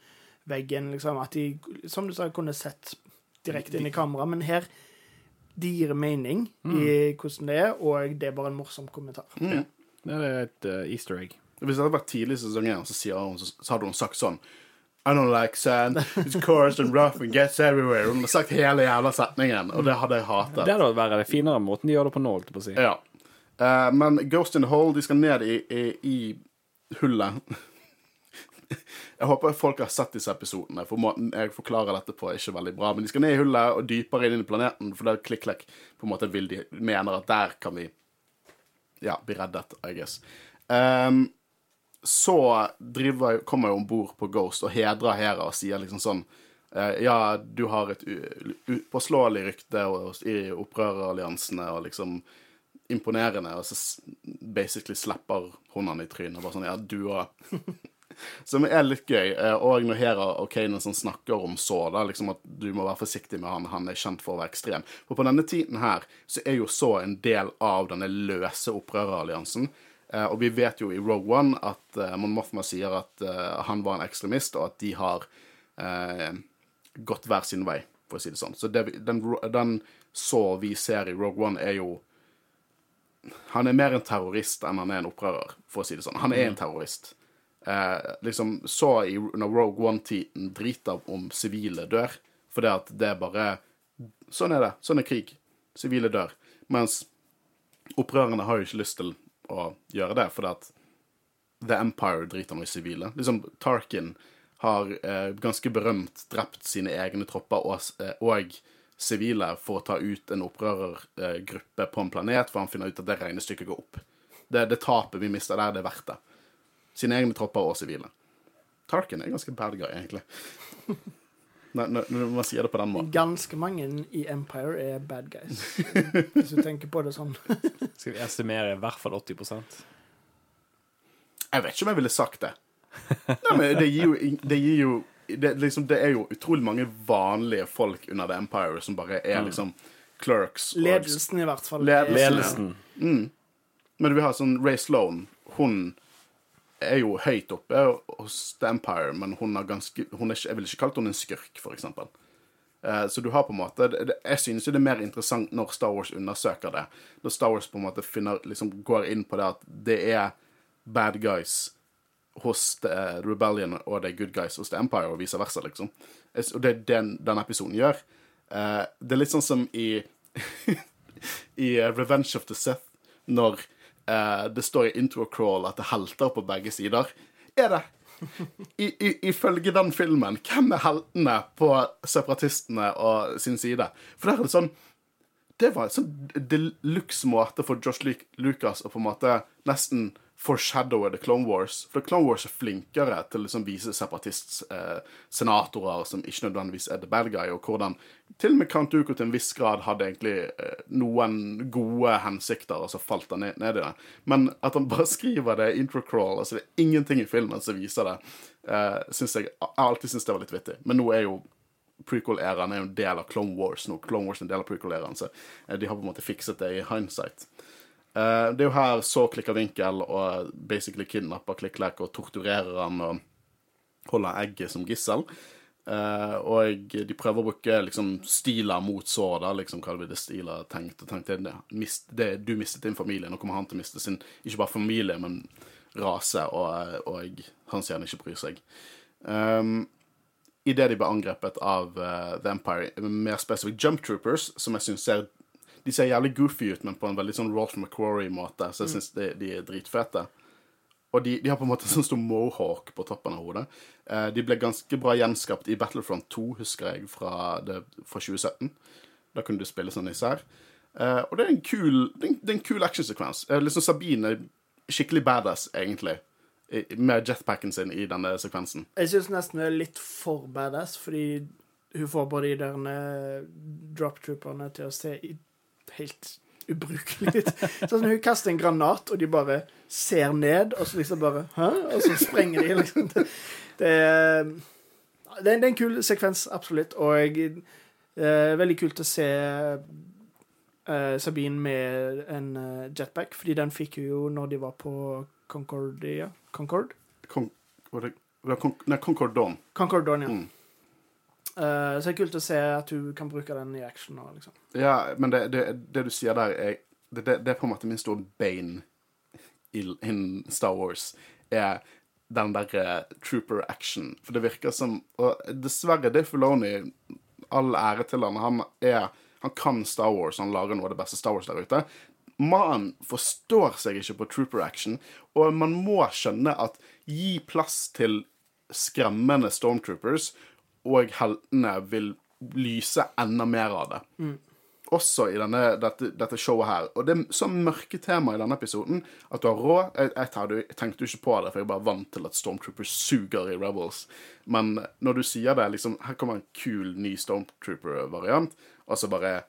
Speaker 2: veggen, liksom. At de, som du sa, kunne sett direkte inn i kamera, men her de gir mening i hvordan det er, og det er bare en morsom kommentar.
Speaker 3: Det er et uh, easter egg.
Speaker 1: Hvis det hadde vært tidlig i sesongen, så, sier hun, så, så hadde hun sagt sånn I don't like sand. It's coarse and rough and gets everywhere. Hun hadde sagt hele jævla setningen, og det hadde jeg hatet.
Speaker 3: Det hadde vært det finere måten de gjør det på nå, holdt jeg på å si.
Speaker 1: Ja. Uh, men Ghost in the Hole, de skal ned i, i, i hullet. Jeg håper folk har sett disse episodene, for måten jeg forklarer dette på, er ikke veldig bra. Men de skal ned i hullet og dypere inn i planeten, for der er klikk-klekk. På en måte vil de mener at der kan vi ja, bli reddet, I guess. Um, så driver, kommer jeg om bord på Ghost og hedrer Hera og sier liksom sånn eh, Ja, du har et upåslåelig rykte i opprøreralliansene og liksom imponerende, og så basically slipper hun han i trynet. og Bare sånn, ja, du òg. Som er litt gøy. eh, Og når Hera og Kanan sånn snakker om så, da, liksom at du må være forsiktig med han, han er kjent for å være ekstrem. For på denne tiden her så er jo så en del av denne løse opprøreralliansen. Eh, Og vi vet jo i Rogue One at uh, Mon Mothma sier at eh, han var en ekstremist, og at de har eh, gått hver sin vei, for å si det sånn. Så det, den, den så vi ser i Rogue One, er jo Han er mer en terrorist enn han er en opprører, for å si det sånn. Han er en terrorist. Eh, liksom så i når Rogue One-tiden driter om sivile dør, for det at det er bare Sånn er det. Sånn er krig. Sivile dør. Mens opprørerne har jo ikke lyst til å gjøre det, for at The Empire driter i sivile. Liksom, Tarkin har eh, ganske berømt drept sine egne tropper og, eh, og sivile for å ta ut en opprørergruppe på en planet, for han finner ut at det regnestykket går opp. Det, det tapet vi mister der, det er verdt det. Sine egne tropper og sivile. Tarkin er ganske bad guy, egentlig. Når, når, når man sier det på den måten.
Speaker 2: Ganske mange i Empire er bad guys, hvis du tenker på det sånn.
Speaker 3: Skal vi estimere i hvert fall 80%
Speaker 1: Jeg vet ikke om jeg ville sagt det. Nei, men det gir jo, det gir jo det, liksom, det er jo utrolig mange vanlige folk under The Empire som bare er liksom clerks. og-
Speaker 2: Ledelsen, i hvert fall.
Speaker 1: Ledelsen.
Speaker 3: Ledelsen.
Speaker 1: Men du vil ha sånn Ray Sloan. Hun er jo høyt oppe hos The Empire, men hun er ganske hun er Jeg ville ikke kalt henne en skurk, for eksempel. Eh, Så du har på en måte Jeg synes det er mer interessant når Star Wars undersøker det. Når Star Wars på en måte finner, liksom går inn på det at det er bad guys hos The Rebellion og det er good guys hos The Empire, og vice versa, liksom. Og det er den denne episoden gjør. Eh, Det er litt sånn som i i eh, Revenge of the Sith, når eh, det står i intro crawl at det er helter på begge sider. Er det? I, i, ifølge den filmen, hvem er heltene på separatistene og sin side? For der er det sånn Det var en sånn deluxe måte for Josh Lucas å på en måte nesten foreshadowe The Clone Wars. For The Clone Wars er flinkere til å liksom vise separatist-senatorer som ikke nødvendigvis er the bad guy, og hvordan til og med Count Dooku til en viss grad hadde egentlig eh, noen gode hensikter, og så falt han ned, ned i det. Men at han bare skriver det introcrawl, altså det er ingenting i filmen som viser det, eh, synes jeg, alltid syns det var litt vittig. Men nå er jo prequel-æraen en del av Clone Wars nå. Clone Wars er en del av prequel-æraen, så eh, de har på en måte fikset det i hindsight. Eh, det er jo her så klikker vinkel og basically kidnapper Klikk-Klekk og torturerer han og holder egget som gissel. Uh, og de prøver å bruke liksom stiler mot sår, da, liksom hva det stiler tenkt. og tenkt det, mist, det, Du mistet din familie, nå kommer han til å miste sin ikke bare familie, men rase, og, og han sier han ikke bryr seg. Um, Idet de ble angrepet av uh, The Empire, mer spesifikt Jump Troopers, som jeg syns ser De ser jævlig goofy ut, men på en veldig sånn Rolf McQuarrie-måte, så jeg syns de, de er dritfete. Og de, de har på en måte sånn stor mohawk på toppen av hodet. Eh, de ble ganske bra gjenskapt i Battlefront 2, husker jeg, fra, det, fra 2017. Da kunne du spille sånn især. Eh, og det er en kul, det er en, det er en kul actionsekvens. Eh, liksom Sabine er skikkelig badass, egentlig, med jetpacken sin i denne sekvensen.
Speaker 2: Jeg syns nesten det er litt for badass, fordi hun får bare de der eh, droptrooperne til å se helt ubrukelig ut. Sånn som hun kaster en granat, og de bare ser ned, og så liksom bare Hæ? Og så sprenger de, liksom. Det, det, er, det, er, en kul sekvens, absolutt. Og eh, veldig kult å se eh, Sabine med en eh, jetpack, fordi den fikk hun jo når de var på Concordia. Concord?
Speaker 1: Kon var det, var det nei, Concord Dawn.
Speaker 2: Concord Dawn, ja.
Speaker 1: Mm.
Speaker 2: Eh, så det er kult å se at du kan bruke den i action. nå, liksom.
Speaker 1: Ja, men det, det, det du sier der, er det, det, er på en måte min store bane in Star Wars. Er den der uh, trooper action. For det virker som Og dessverre, Dave Filoni, all ære til han, han er Han kan Star Wars, han lager noe av det beste Star Wars der ute. Mannen forstår seg ikke på trooper action, og man må skjønne at gi plass til skremmende stormtroopers, og heltene vil lyse enda mer av det også i denne, dette, dette showet her. Og det er så mørke tema i denne episoden at du har råd jeg, jeg tenkte jo ikke på det, for jeg er bare vant til at Stormtroopers suger i Rebels. Men når du sier det, liksom Her kommer en kul, ny Stormtrooper-variant, og så bare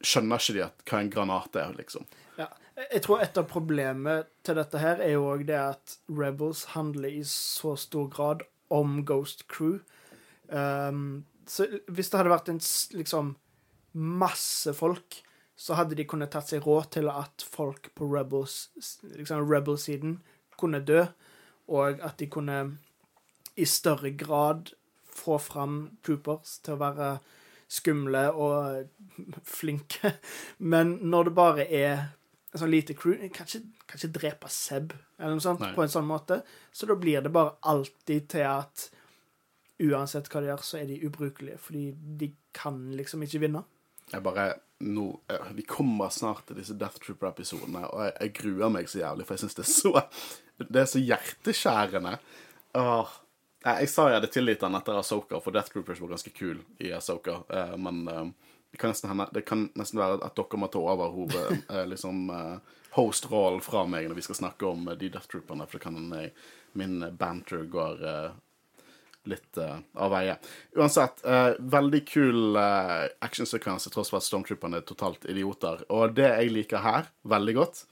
Speaker 1: skjønner ikke de at hva en granat er, liksom.
Speaker 2: Ja. Jeg tror et av problemet til dette her er jo òg det at Rebels handler i så stor grad om Ghost Crew. Um, så hvis det hadde vært en liksom masse folk, så hadde de kunnet tatt seg råd til at folk på Rebels, liksom Rebel-siden kunne dø, og at de kunne i større grad få fram troopers til å være skumle og flinke. Men når det bare er en sånn lite crew Kan ikke, kan ikke drepe Seb eller noe sånt
Speaker 1: Nei.
Speaker 2: på en sånn måte. Så da blir det bare alltid til at uansett hva de gjør, så er de ubrukelige. Fordi de kan liksom ikke vinne.
Speaker 1: Jeg bare nå eh, Vi kommer snart til disse Death Trooper-episodene, og jeg, jeg gruer meg så jævlig, for jeg syns det er så Det er så hjerteskjærende. Åh. Jeg, Jeg sa jeg hadde tilgitt den etter Asoka, for Death Troopers var ganske kul i Asoka, eh, men eh, det kan, hende, det kan nesten være at dere må ta over hoved, eh, liksom, host-rollen fra meg når vi skal snakke om de Death Trooperne, for det kan min banter går litt uh, av veie. Uansett, uh, veldig kul uh, actionsekvens til tross for at Stormtrooperne er totalt idioter. Og det jeg liker her veldig godt,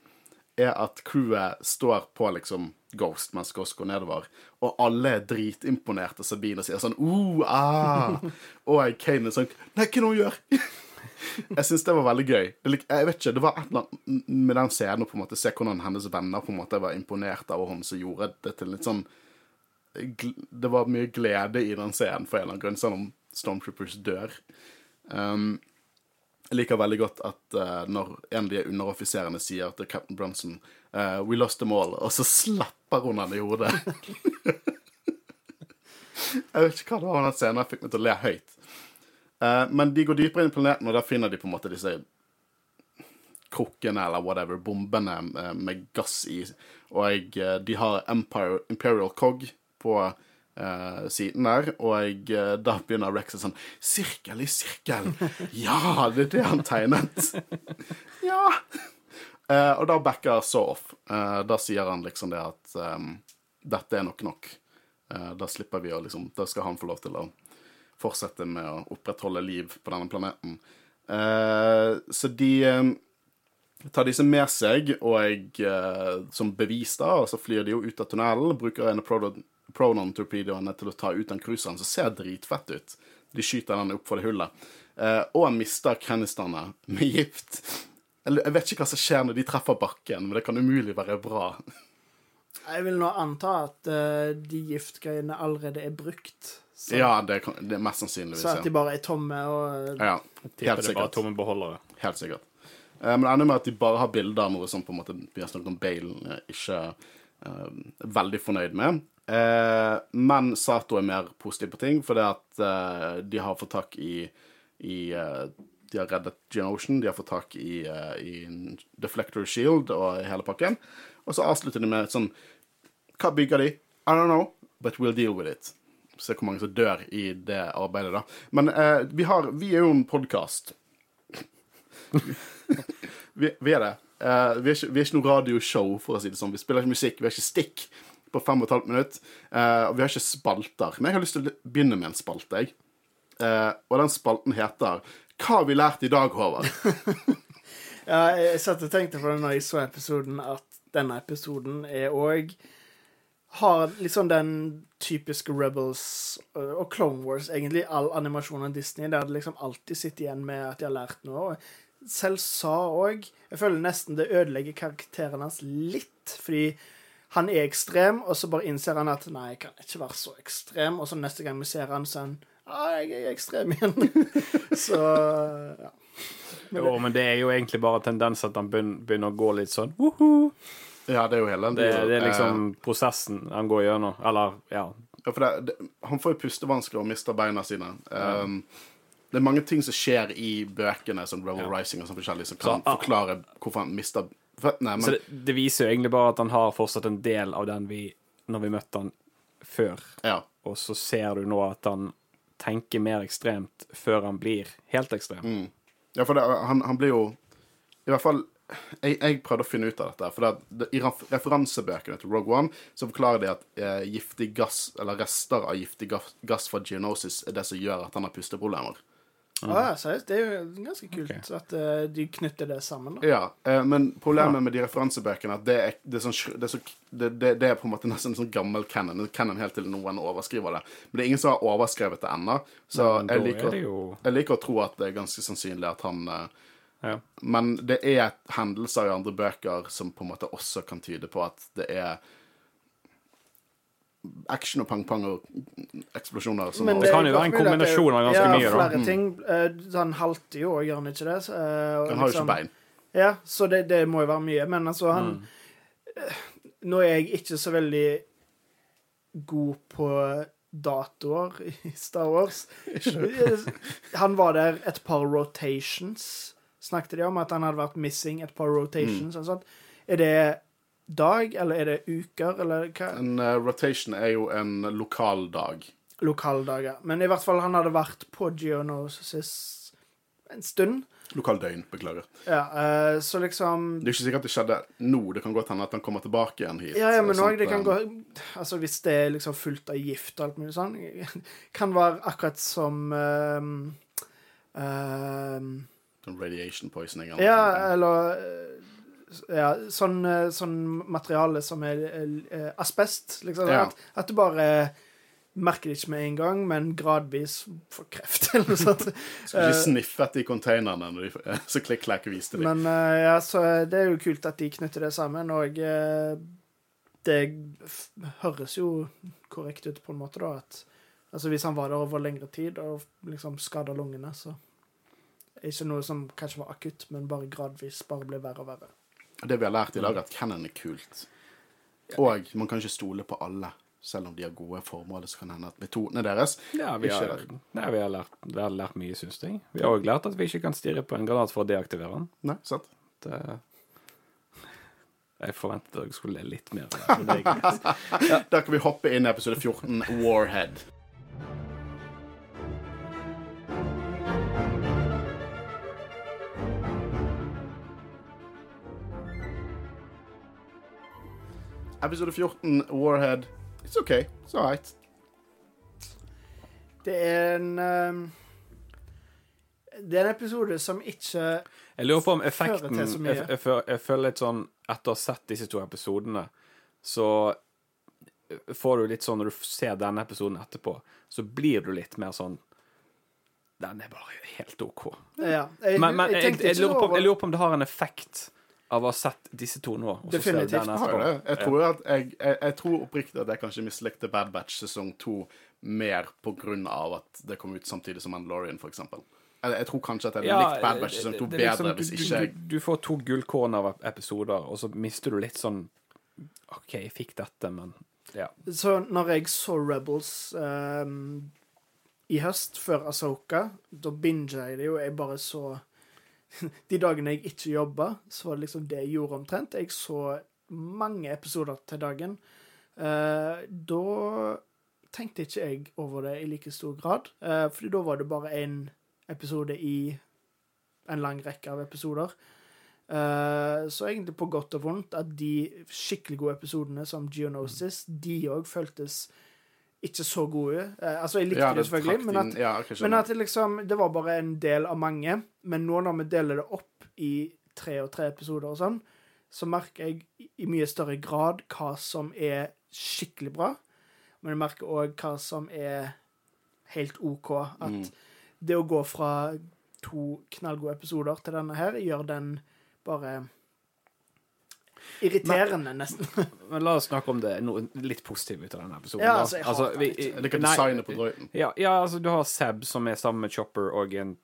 Speaker 1: er at crewet står på liksom Ghost mens Ghost går nedover, og alle er dritimponerte. Sabine sier sånn uh, ah. Og Kane er sånn Nei, hva er det hun gjør? Jeg syns det var veldig gøy. Jeg vet ikke, det var et eller annet med den scenen å på en måte se hvordan hennes venner på en måte var imponert av henne, som gjorde det til litt sånn Det var mye glede i den scenen for en eller annen grunn, selv om Stormtroopers dør. Um, jeg liker veldig godt at uh, når en av de underoffiserene sier til Captain Brunson uh, We lost them all, og så slapper hun han i hodet. jeg vet ikke hva det var den scenen jeg fikk meg til å le høyt. Uh, men de går dypere inn i planeten, og da finner de på en måte disse krukkene eller whatever, bombene med gass i. Og eh, de har Empire, Imperial Cog på Uh, siden der, og uh, da begynner Rex sånn Sirkel i sirkel! Ja, det er det han tegnet! ja! Uh, og da backer så off. Da sier han liksom det at um, dette er nok nok. Da slipper vi å liksom Da skal han få lov til å fortsette med å opprettholde liv på denne planeten. Så de tar disse med seg, og jeg, som bevis da, og så flyr de jo ut av tunnelen, bruker en pronon-torpedoene til å ta ut den cruiseren, som ser dritfett ut. De skyter den opp for det hullet. Eh, og han mister canisterne med gift. Jeg vet ikke hva som skjer når de treffer bakken, men det kan umulig være bra.
Speaker 2: Jeg vil nå anta at eh, de giftgreiene allerede er brukt. Så,
Speaker 1: Ja, det, kan, det er mest sannsynligvis.
Speaker 2: så at de bare er tomme og
Speaker 1: ja helt
Speaker 3: er
Speaker 1: sikkert.
Speaker 3: tomme beholdere.
Speaker 1: Helt sikkert. Eh, men det ender med at de bare har bilder av noe som på en måte vi har snakket om Bale ikke eh, er veldig fornøyd med. Eh, men Sato er mer positiv på ting, fordi at eh, de har fått tak i, i eh, De har reddet Geonocean, de har fått tak i, eh, i Deflector Shield og hele pakken. Og så avslutter de med et sånn Hva bygger de? I don't know, but we'll deal with it. Se hvor mange som dør i det arbeidet, da. Men eh, vi, har, vi er jo en podkast. vi, vi er det. Eh, vi, er ikke, vi er ikke noe radioshow, for å si det sånn. Vi spiller ikke musikk, vi er ikke stikk på fem og et halvt minutt. Eh, og vi har ikke spalter. Men jeg har lyst til å begynne med en spalte, jeg. Eh, og den spalten heter Hva har vi lært i dag, Håvard?
Speaker 2: Ja, jeg satt og tenkte på det når jeg så episoden, at denne episoden er òg Har liksom den typiske Rebels øh, og Clone Wars, egentlig all animasjon av Disney, der det liksom alltid sitter igjen med at de har lært noe. Selv sa òg Jeg føler nesten det ødelegger karakteren hans litt, fordi han er ekstrem, og så bare innser han at nei, jeg kan ikke være så ekstrem, og så neste gang vi ser han, så er han ah, jeg er ekstrem igjen. så ja.
Speaker 3: Jo, men det er jo egentlig bare tendens at han begynner å gå litt sånn «Woho!»
Speaker 1: Ja, det er jo hele
Speaker 3: det, det er
Speaker 1: eh,
Speaker 3: liksom prosessen han går gjennom. Eller, ja.
Speaker 1: Ja, for det, det, han får jo pustevansker og mister beina sine. Um, det er mange ting som skjer i bøkene, som Rebel
Speaker 3: Ja.
Speaker 1: Rising og sånn forskjellig, som kan
Speaker 3: Så, ah.
Speaker 1: forklare hvorfor han mister føttene.
Speaker 3: Så
Speaker 1: Men
Speaker 3: det, det viser jo egentlig bare at han har fortsatt en del av den vi Når vi møtte han før.
Speaker 1: ja.
Speaker 3: Og så ser du nå at han tenker mer ekstremt før han blir helt ekstrem.
Speaker 1: Mm. ja, for det, han, han blir jo I hvert fall jeg, jeg prøvde å finne ut av dette. For det, det, I referansebøkene til Rogue One så forklarer de at eh, giftig gass, eller rester av giftig gass, gass fra geonosis er det som gjør at han har pusteproblemer.
Speaker 2: Å ja, seriøst. Det er jo ganske kult
Speaker 3: okay.
Speaker 2: at uh, de knytter det sammen. da.
Speaker 1: Ja, eh, men problemet med de referansebøkene er at det er, det er, sånn, det er, så, det, er på en måte nesten sånn gammel canon. Canon helt til noen overskriver det. Men det er ingen som har overskrevet det ennå. Så
Speaker 3: ja,
Speaker 1: jeg liker,
Speaker 3: er jo
Speaker 1: jeg liker å tro at det er ganske sannsynlig at han eh,
Speaker 3: ja.
Speaker 1: Men det er hendelser i andre bøker som på en måte også kan tyde på at det er action og pang-pang og eksplosjoner det,
Speaker 3: Det kan jo være en kombinasjon av ganske
Speaker 2: ja,
Speaker 3: mye, da.
Speaker 2: flere
Speaker 1: Mm.
Speaker 2: ting. Eh, Han halter jo, gjør han ikke det? Så, eh, og
Speaker 1: Han har jo
Speaker 2: liksom-
Speaker 1: ikke bein.
Speaker 2: Ja, så det, det må jo være mye. Men altså, han
Speaker 3: Mm.
Speaker 2: Nå er jeg ikke så veldig god på datoer i Star Wars. Han var der et par rotations, snakket de om at han hadde vært missing et par rotations.
Speaker 1: Mm.
Speaker 2: og sånt. Er det dag, eller er det uker, eller hva?
Speaker 1: En uh, rotation er jo en lokal dag.
Speaker 2: ja. Men i hvert fall, han hadde vært på Geonosis en stund.
Speaker 1: Lokal døgn, beklager.
Speaker 2: Ja, uh, så liksom
Speaker 1: Det er ikke sikkert det skjedde nå. Det kan godt hende at han kommer tilbake igjen hit.
Speaker 2: Ja, ja, men også, det kan gå Altså, hvis det er liksom fullt av gift og alt mulig sånn, kan være akkurat som ehm,
Speaker 1: Sånn radiation poisoning. eller
Speaker 2: Ja, eller eh, Ja, sånn, eh, sånn materiale som er er asbest, liksom.
Speaker 1: Ja.
Speaker 2: At, at du bare merker det ikke med en gang, men gradvis får kreft, eller noe sånt.
Speaker 1: Skal ikke sniffe etter i containerne når de, så klikk-klakk viste de.
Speaker 2: Men eh, ja, så det er jo kult at de knytter det sammen, og eh, det høres jo korrekt ut på en måte, da, at Altså hvis han var der over lengre tid og liksom skada lungene, så det ikke noe som kanskje var akutt, men bare gradvis bare ble verre og verre.
Speaker 1: Det vi har lært i dag, at Cannon er kult. Og man kan ikke stole på alle. Selv om de har gode formål, så kan det hende at metodene deres
Speaker 3: Ja, vi
Speaker 1: ikke
Speaker 3: har,
Speaker 1: er
Speaker 3: nei, vi har, lært, vi har lært mye, syns jeg. Vi har òg lært at vi ikke kan stirre på en granat for å deaktivere den.
Speaker 1: Nei, sant?
Speaker 3: Det, jeg forventet dere skulle le litt mer. er greit.
Speaker 1: Da kan vi hoppe inn i episode 14, Warhead. Episode 14, Warhead. It's okay. It's all right.
Speaker 2: Det er en um, Det er en episode som ikke
Speaker 3: Jeg lurer på om effekten jeg, jeg, jeg føler litt sånn Etter å ha sett disse to episodene, så får du litt sånn Når du ser denne episoden etterpå, så blir du litt mer sånn Den er bare helt OK.
Speaker 2: Ja. Jeg,
Speaker 3: Men, men
Speaker 2: jeg
Speaker 3: jeg,
Speaker 2: tenkte
Speaker 3: jeg, lurer på, jeg lurer på om det har en effekt av å ha sett disse to nå.
Speaker 2: Definitivt.
Speaker 1: har
Speaker 3: Jeg
Speaker 1: det. Jeg tror, at jeg, jeg, jeg tror oppriktig at jeg kanskje mislikte Bad Batch sesong to mer på grunn av at det kom ut samtidig som Mandalorian, for eksempel. Jeg, tror kanskje at jeg
Speaker 3: Ja,
Speaker 1: likte Bad Batch sesong to
Speaker 3: er liksom-
Speaker 1: bedre hvis ikke jeg
Speaker 3: du, du får to gullkorn av episoder, og så mister du litt sånn OK, jeg fikk dette, men ja.
Speaker 2: Så når jeg så Rebels um, i høst, før Asoka, da binga jeg det jo. Jeg bare så De dagene jeg ikke jobba, så var det liksom det jeg gjorde omtrent. Jeg så mange episoder til dagen. Eh, da tenkte ikke jeg over det i like stor grad, uh, fordi da var det bare én episode i en lang rekke av episoder. Eh, så egentlig på godt og vondt at de skikkelig gode episodene som Geonosis, de òg føltes ikke så gode. Eh, altså, jeg likte
Speaker 1: Ja,
Speaker 2: det selvfølgelig, men at,
Speaker 1: ja,
Speaker 2: men at det liksom Det var bare en del av mange. Men nå når vi deler det opp i tre og tre episoder og sånn, så merker jeg i- i mye større grad hva som er skikkelig bra. Men jeg merker òg hva som er helt OK. At
Speaker 1: Mm.
Speaker 2: det å gå fra to knallgode episoder til denne her, gjør den bare irriterende, nesten.
Speaker 3: Men la oss snakke om det noe litt positivt ut av denne episoden.
Speaker 2: Ja, altså, jeg hater
Speaker 3: vi-
Speaker 2: litt.
Speaker 1: Liker designet på.
Speaker 3: Ja, ja, altså, du har Seb, som er sammen med Chopper, og en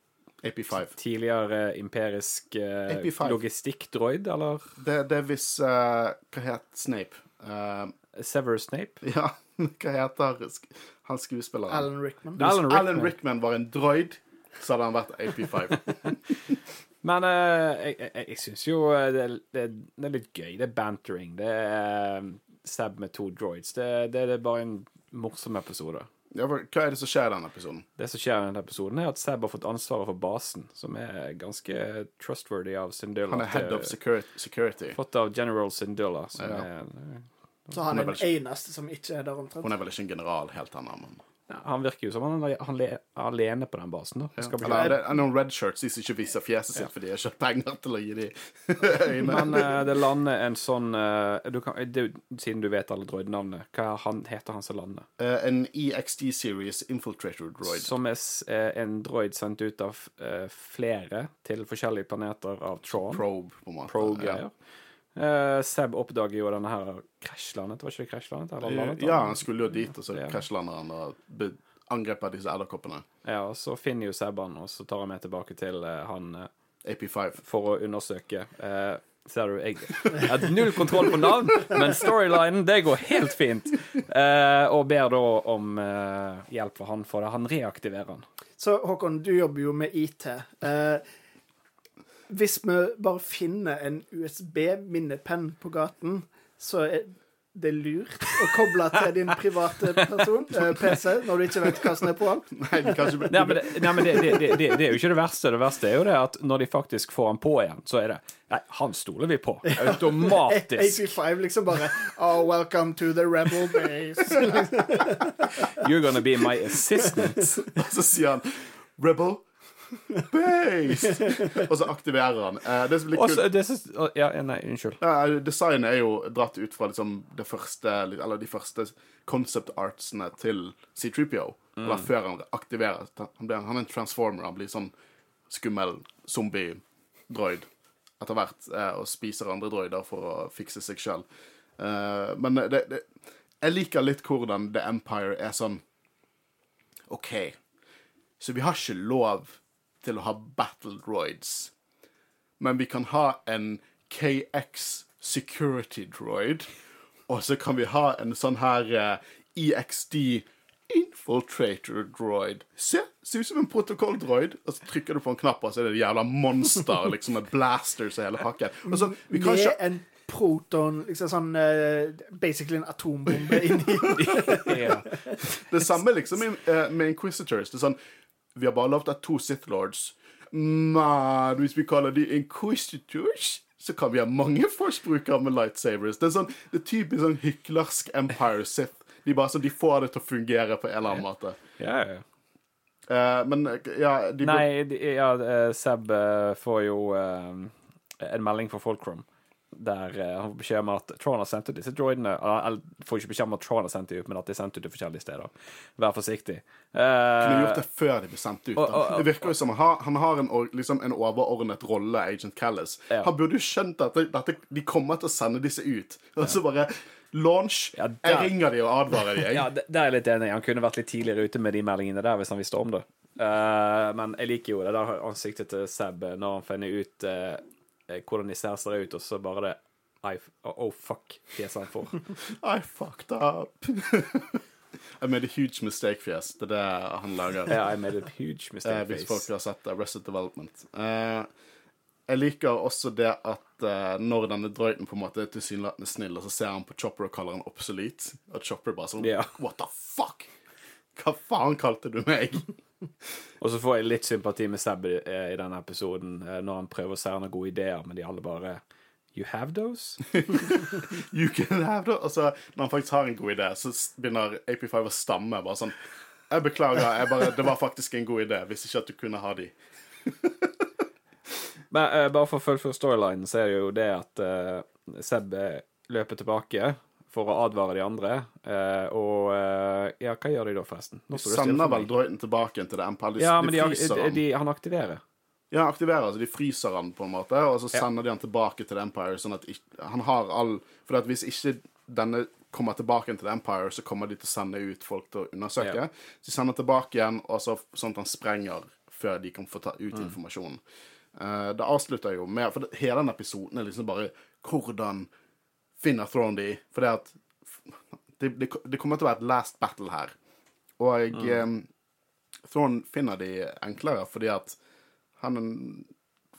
Speaker 1: AP5.
Speaker 3: tidligere imperisk uh,
Speaker 1: AP5.
Speaker 3: logistikkdroid, eller
Speaker 1: Det, det er hvis uh, Hva het Snape? Uh,
Speaker 3: Severus Snape.
Speaker 1: ja, hva heter han skuespilleren?
Speaker 2: Alan Rickman.
Speaker 1: Hvis
Speaker 3: Alan
Speaker 1: Alan
Speaker 3: Rickman.
Speaker 1: Rickman. var en droid, så hadde han vært AP5.
Speaker 3: Men eh, jeg, jeg, jeg syns jo eh, det, det, det er litt gøy. Det er bantering. Det er eh, Seb med to droids. Det, det, det er bare en morsom episode.
Speaker 1: Ja, for hva er det som skjer i denne episoden?
Speaker 3: Det som skjer i denne episoden, er at Seb har fått ansvaret for basen, som er ganske trustworthy av Syndulla.
Speaker 1: Han er head of security.
Speaker 3: Fått av General Syndulla, som
Speaker 1: Ja.
Speaker 3: er
Speaker 2: Så han
Speaker 1: er
Speaker 2: den eneste som ikke er der omtrent.
Speaker 1: Hun er vel ikke en general helt ennå, men
Speaker 3: Han virker jo som han er alene på den basen. da.
Speaker 1: ja.
Speaker 3: Skal bli-
Speaker 1: det er noen red shirts som ikke viser fjeset sitt fordi de har ikke penger til å gi dem øyne.
Speaker 3: Men uh, det lander en sånn uh, du kan, det, Siden du vet alle droidnavnene, hva han, heter han som lander?
Speaker 1: Uh, en EXD Series Infiltrator Droid.
Speaker 3: Som er en droid sendt ut av flere til forskjellige planeter av Tron.
Speaker 1: Probe, på en måte.
Speaker 3: Pro-greier. Eh, Seb oppdager jo denne her krasjlandet, var ikke det krasjlandet? Eller
Speaker 1: Ja,
Speaker 3: landet,
Speaker 1: ja, han skulle jo dit, og så
Speaker 3: Ja.
Speaker 1: krasjlander han og angriper disse edderkoppene.
Speaker 3: Ja, og så finner jo Seb han, og så tar han med tilbake til uh, han uh,
Speaker 1: AP5.
Speaker 3: for å undersøke. Eh, ser du, jeg jeg har null kontroll på navn, men storylinen, det går helt fint. Eh, og ber da om eh, hjelp for han, for det. han reaktiverer han.
Speaker 2: Så Håkon, du jobber jo med IT. Eh, hvis vi bare finner en USB-minnepenn på gaten, så er det lurt å koble til din private person, eh, PC når du ikke vet hva som er på den.
Speaker 1: Nei,
Speaker 3: men, det, nei, men det, det, det, det, det er jo ikke det verste. Det verste er jo det at når de faktisk får han på igjen, så er det Nei, han stoler vi på. Automatisk.
Speaker 2: AP5 liksom bare Oh, welcome to the rebel base.
Speaker 3: You're gonna be my assistant.
Speaker 1: Og så sier han Rebel Base! Og så aktiverer han. Eh, det som blir
Speaker 3: Også,
Speaker 1: kult
Speaker 3: det synes, å, ja, nei, unnskyld.
Speaker 1: Ja, designet er jo dratt ut fra liksom det første, eller de første concept artsene til C3PO. Eller før han aktiverer. Han, blir, han er en transformer. Han blir sånn skummel zombie-droid etter hvert, eh, og spiser andre droider for å fikse seg sjøl. men det, det, jeg liker litt hvordan The Empire er sånn OK, så vi har ikke lov til å ha battle droids. Men vi kan ha en KX security droid. Og så kan vi ha en sånn her uh, EXD infiltrator droid. Se, ser ut som en protokolldroid. Og så trykker du på en knapp, og så er det et jævla monster liksom med blasters og hele hakken. Og så, vi kan ikke
Speaker 2: en proton, liksom sånn uh, Basically en atombombe inni.
Speaker 3: Ja.
Speaker 1: Det samme liksom med, uh, med Inquisitors. Det er sånn Vi har bare lovt at to Sith Lords. Men hvis vi kaller de Inquisitors, så kan vi ha mange Force-brukere med lightsabers. Det er sånn, det er typisk sånn hyklersk Empire Sith. De bare sånn, de får det til å fungere på en eller annen måte.
Speaker 3: Ja, ja.
Speaker 1: Eh, men ja de
Speaker 3: Nei, de, ja, eh, Seb uh, får jo uh, en melding fra Folkrom der eh, han får beskjed om at Tron har sendt ut disse droidene Eller får ikke beskjed om at Tron har sendt dem ut, men at de er sendt ut til forskjellige steder. Vær forsiktig.
Speaker 1: kunne gjort
Speaker 3: Eh,
Speaker 1: det før de ble sendt ut.
Speaker 3: og-
Speaker 1: Det virker jo som han har, han har en, liksom en overordnet rolle, Agent Callis.
Speaker 3: Ja.
Speaker 1: Han burde jo skjønt at dette, de kommer til å sende disse ut. Og så bare Launch.
Speaker 3: Ja,
Speaker 1: jeg ringer de og advarer de. Jeg.
Speaker 3: ja, der er jeg litt enig. Han kunne vært litt tidligere ute med de meldingene der hvis han visste om det. Uh, men jeg liker jo det der ansiktet til Seb når han finner ut eh, eh, hvordan de ser seg ut, og så bare det I, Oh, fuck, fjeset han får.
Speaker 1: I fucked up. I made a huge mistake-fjes. Det er det han lager.
Speaker 3: Ja, I made a huge
Speaker 1: Eh,
Speaker 3: mistake
Speaker 1: hvis folk har sett Arrested Development. Eh, jeg liker også det at når denne drøyten på en måte er tilsynelatende snill, og så ser han på Chopper og kaller han obsolete, og Chopper bare sånn
Speaker 3: yeah.
Speaker 1: What the fuck? Hva faen kalte du meg?
Speaker 3: Og så får jeg litt sympati med Seb i, eh, i denne episoden, eh, når han prøver å se noen gode ideer, men de alle bare You have those?
Speaker 1: You can have those. Og så når han faktisk har en god idé, så begynner AP5 å stamme. Bare sånn Jeg beklager, jeg bare, det var faktisk en god idé. Hvis ikke at du kunne ha de.
Speaker 3: Men uh, bare for å fullføre storylinen, så er det jo det at uh, Seb løper tilbake for å advare de andre. eh, og eh, Ja, hva gjør de da, forresten? Nå står
Speaker 1: Sender vel
Speaker 3: Drøyten
Speaker 1: droiden tilbake til det Empire. De,
Speaker 3: Ja,
Speaker 1: de
Speaker 3: men de,
Speaker 1: fryser
Speaker 3: de,
Speaker 1: han.
Speaker 3: de, han aktiverer.
Speaker 1: Ja, aktiverer, altså de fryser han på en måte, og så
Speaker 3: Ja.
Speaker 1: sender de han tilbake til The Empire, sånn at han har all For at hvis ikke denne kommer tilbake til The Empire, så kommer de til å sende ut folk til å undersøke.
Speaker 3: Ja.
Speaker 1: Så de sender tilbake igjen, og så, sånn at han sprenger før de kan få ta ut
Speaker 3: Mm.
Speaker 1: informasjonen. Uh, det avslutter jo med For det, hele den episoden er liksom bare hvordan finner Throne de? For det det, det, det kommer til å være et last battle her. Og
Speaker 3: Mm.
Speaker 1: eh, Thrawn finner de enklere fordi at han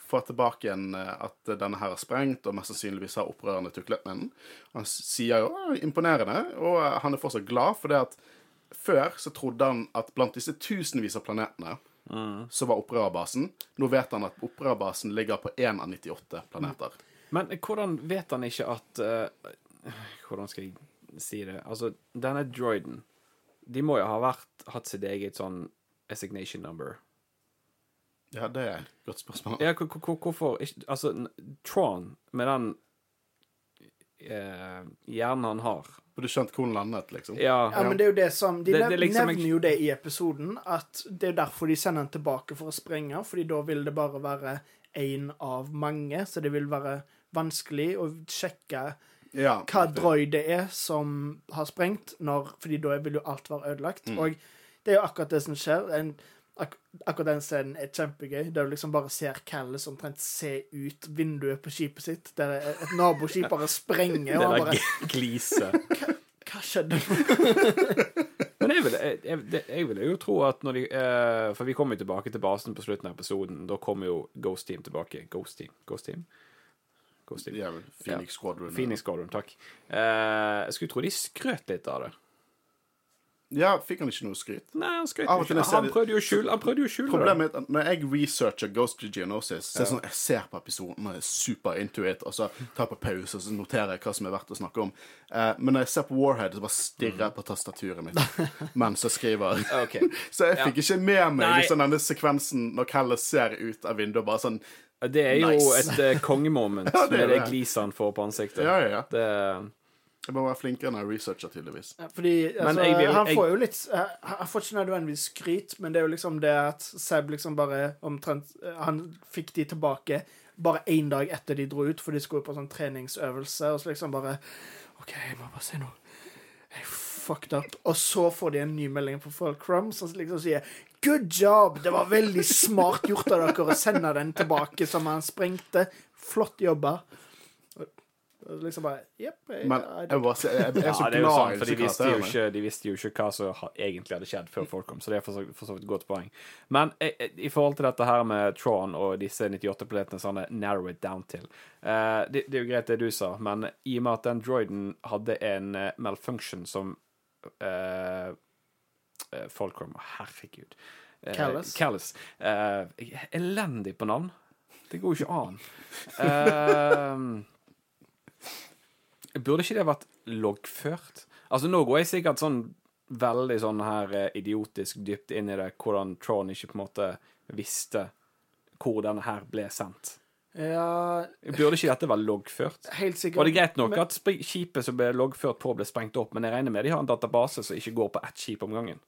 Speaker 1: får tilbake igjen eh, at denne her er sprengt, og mest sannsynligvis har opprørerne tuklet med den. Han sier jo imponerende, og eh, han er fortsatt glad, for det at før så trodde han at blant disse tusenvis av planetene så var opprørerbasen. Nå vet han at opprørerbasen ligger på én av 98 planeter.
Speaker 3: Men hvordan vet han ikke at uh, Hvordan skal jeg si det? Altså, denne droiden De må jo ha vært, hatt sitt eget sånn assignation number.
Speaker 1: Ja, det er et godt spørsmål.
Speaker 3: Ja, hvor- hvor- hvorfor ikke Altså, Tron, med den eh, hjernen han har
Speaker 1: Burde skjønt hvor den landet, liksom.
Speaker 3: Ja,
Speaker 2: Ja, men det er jo det som De
Speaker 3: Det-
Speaker 2: nev
Speaker 3: det liksom
Speaker 2: nevner jo det i episoden, at det er derfor de sender den tilbake for å sprenge, fordi da vil det bare være én av mange, så det vil være vanskelig å sjekke
Speaker 1: Ja,
Speaker 2: hva droid det er som har sprengt, når, fordi da vil jo alt være ødelagt.
Speaker 1: Mm.
Speaker 2: Og det er jo akkurat det som skjer. En, ak akkurat den scenen er kjempegøy, der du liksom bare ser Callis omtrent se ut vinduet på skipet sitt, der et naboskip bare sprenger, og han bare
Speaker 3: g- gliset.
Speaker 2: Hva skjedde?
Speaker 3: Men jeg vil, jeg, jeg, vil jo tro at når de uh, For vi kommer jo tilbake til basen på slutten av episoden. Da kommer jo Ghost Team tilbake. Ghost Team? Ghost Team? Ghost Team.
Speaker 1: Ja, Phoenix Squadron.
Speaker 3: Phoenix Squadron, takk. Uh, jeg skulle tro de skrøt litt av det.
Speaker 1: Ja, fikk han ikke noe skryt?
Speaker 3: Nei, han skrøt jo ikke. Han prøvde jo å skjule Han prøvde jo å skjule.
Speaker 1: Problemet er at når jeg researcher Ghost Geonosis, så er det sånn, jeg ser på episoden og er super into it, og så tar jeg på pause og så noterer jeg hva som er verdt å snakke om. Eh, men når jeg ser på Warhead, så bare stirrer jeg på tastaturet mitt mens jeg skriver.
Speaker 3: okay.
Speaker 1: Så jeg fikk ikke med meg liksom, denne sekvensen når Kalle ser ut av vinduet bare sånn
Speaker 3: Det er jo
Speaker 1: Nice.
Speaker 3: et uh, kongemoment
Speaker 1: Ja, det er
Speaker 3: med det
Speaker 1: det.
Speaker 3: gliset han får på ansiktet.
Speaker 1: Ja, ja, ja.
Speaker 3: Det,
Speaker 1: Jeg må være flinkere enn jeg researcher, tydeligvis.
Speaker 2: Ja, Fordi altså,
Speaker 3: jeg jeg,
Speaker 2: han får jo litt eh, Han får ikke nødvendigvis skryt, men det er jo liksom det at Seb liksom bare omtrent eh, Han fikk de tilbake bare én dag etter de dro ut, for de skulle på sånn treningsøvelse, og så liksom bare OK, jeg må bare si noe. Jeg fucked up. Og så får de en ny melding på Fulcrum som liksom sier Good job! Det var veldig smart gjort av dere å sende den tilbake som han sprengte. Flott jobba. Liksom bare Jepp. jeg-
Speaker 1: Men jeg, jeg, jeg er så
Speaker 3: ja,
Speaker 1: glad i
Speaker 3: for de visste, jo ikke, de visste jo ikke hva som egentlig hadde skjedd før folk kom, så det er for så, for så vidt et godt poeng. Men eh, eh, i forhold til dette her med Tron og disse 98-planetene, sånn eh, narrow it down til uh, det, det er jo greit det du sa, men i og med at den droiden hadde en uh, malfunction som uh, eh, Fulcrum Herregud.
Speaker 2: Callus.
Speaker 3: Callus. Jeg er elendig på navn. Det går jo ikke an. Eh, Burde ikke det vært loggført? Altså, nå går jeg sikkert sånn veldig sånn her eh, idiotisk dypt inn i det, hvordan Tron ikke på en måte visste hvor denne her ble sendt.
Speaker 2: Ja,
Speaker 3: Burde ikke dette være loggført?
Speaker 2: helt sikkert.
Speaker 3: Og det er greit nok
Speaker 2: Men-
Speaker 3: at skipet som ble loggført på, ble sprengt opp, men jeg regner med de har en database som ikke går på ett skip om gangen.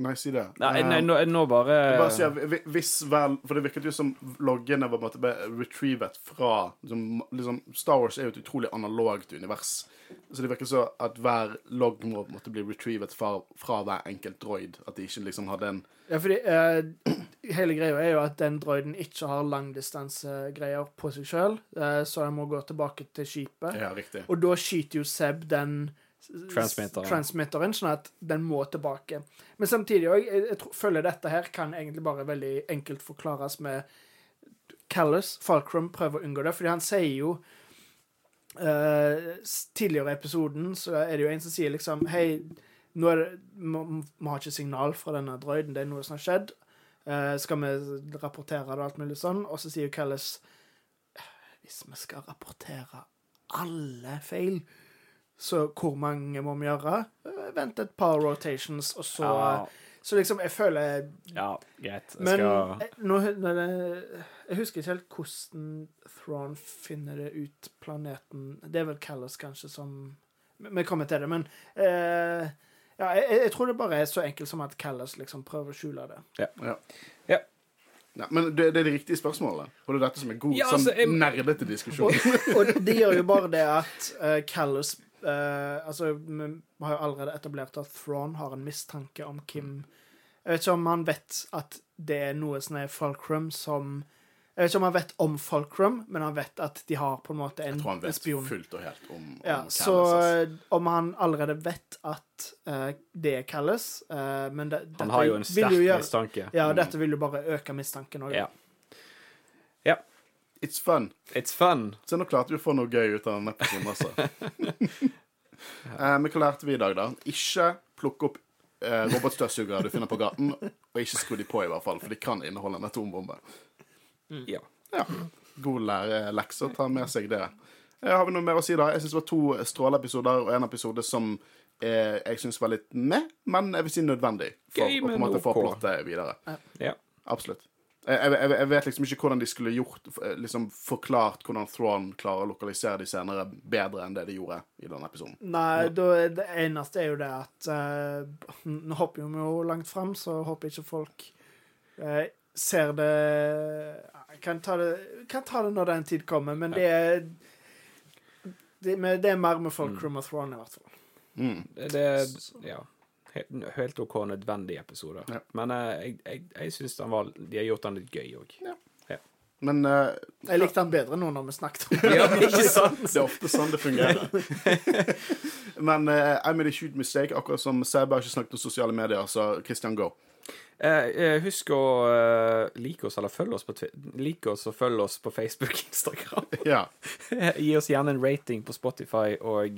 Speaker 1: Nei, si det.
Speaker 3: Nei,
Speaker 1: Eh,
Speaker 3: nei nå, nå bare
Speaker 1: Bare si hvis vel For det virket jo som loggene var på en måte ble retrievet fra liksom, liksom, Star Wars er jo et utrolig analogt univers. Så det virker så at hver logg må på en måte bli retrievet fra, fra hver enkelt droid. At de ikke liksom hadde en
Speaker 2: Ja, fordi uh, hele greia er jo at den droiden ikke har langdistansegreier på seg sjøl, uh, så den må gå tilbake til skipet.
Speaker 1: Ja, riktig.
Speaker 2: Og da skyter jo Seb den s-
Speaker 3: Transmitteren.
Speaker 2: sånn at den må tilbake. Men samtidig òg, jeg, jeg føler dette her kan egentlig bare veldig enkelt forklares med Callus, Falkrum, prøver å unngå det, fordi han sier jo uh, Tidligere i episoden så er det jo en som sier liksom Hei, nå er det, vi har ikke signal fra denne drøyden, det er noe som har skjedd. Uh, skal vi rapportere det og alt mulig sånn? Og så sier jo Callus Hvis vi skal rapportere alle feil, så hvor mange må vi gjøre? Eh, Vent et par rotations, og så
Speaker 3: Ja.
Speaker 2: Så liksom, jeg føler
Speaker 3: Ja, greit. Jeg
Speaker 2: Men
Speaker 3: skal
Speaker 2: eh, nå, det, jeg husker ikke helt hvordan Thrawn finner det ut, planeten Det er vel Callas kanskje som Vi kommer til det, men eh, ja, jeg, jeg tror det bare er så enkelt som at Callas liksom prøver å skjule det.
Speaker 1: Ja.
Speaker 3: Ja.
Speaker 1: Ja, men det, det er de riktige spørsmålene. Og det er dette som er god
Speaker 3: Ja, altså, jeg-
Speaker 1: nerdete diskusjon.
Speaker 2: Og, og det gjør jo bare det at uh, Callus eh, Altså, vi har jo allerede etablert at Thrawn har en mistanke om Kim Jeg vet ikke om han vet at det er noe som er Falkrum som Jeg vet ikke om han vet om Falkrum, men han vet at de har på en måte en, spion.
Speaker 1: Jeg tror han vet
Speaker 2: spion.
Speaker 1: fullt og helt om, om
Speaker 2: Ja, så eh, om han allerede vet at uh, det er Callis uh, Men det,
Speaker 3: Han har jo en sterk jo
Speaker 2: gjøre-
Speaker 3: mistanke.
Speaker 2: Ja, dette vil jo bare øke mistanken òg.
Speaker 3: Ja.
Speaker 1: It's fun.
Speaker 3: It's fun.
Speaker 1: Så nå klarte vi å få noe gøy ut av denne episoden, altså. eh, men hva lærte vi i dag, da? Ikke plukke opp eh, robotstøvsugere du finner på gaten, og ikke skru de på, i hvert fall, for de kan inneholde en atombombe.
Speaker 3: Ja.
Speaker 1: Ja. God lærelekse. Ta med seg det. Eh, har vi noe mer å si, da? Jeg syns det var to stråleepisoder og en episode som eh, jeg syns var litt med, men jeg vil si nødvendig for
Speaker 3: Gøy,
Speaker 1: å på en måte få plottet videre.
Speaker 3: ja.
Speaker 1: Absolutt. Jeg, jeg, jeg- vet liksom ikke hvordan de skulle gjort liksom forklart hvordan Thrawn klarer å lokalisere de senere bedre enn det de gjorde i denne episoden.
Speaker 2: Nei, da, er det eneste er jo det at uh, Nå hopper vi jo langt fram, så håper ikke folk uh, ser det kan ta det, kan ta det når den tid kommer, men det er det, det er mer med folk, Fulcrum og Thrawn, i hvert fall.
Speaker 1: Mm.
Speaker 3: Det, det Ja. Helt, helt OK nødvendige episoder.
Speaker 1: Ja.
Speaker 3: Men uh, jeg, jeg, jeg syns de har gjort den litt gøy òg.
Speaker 1: Ja. Men uh,
Speaker 2: Jeg likte han bedre nå når vi snakket om det.
Speaker 3: Ja, ikke sant?
Speaker 1: det er ofte sånn det fungerer. Men uh, I made a huge mistake, akkurat som har ikke snakket om sosiale medier, så Christian Go.
Speaker 3: Eh, eh, husk å eh, like oss eller følge oss på like oss og følge oss på Facebook Instagram.
Speaker 1: Ja.
Speaker 3: Gi oss gjerne en rating på Spotify og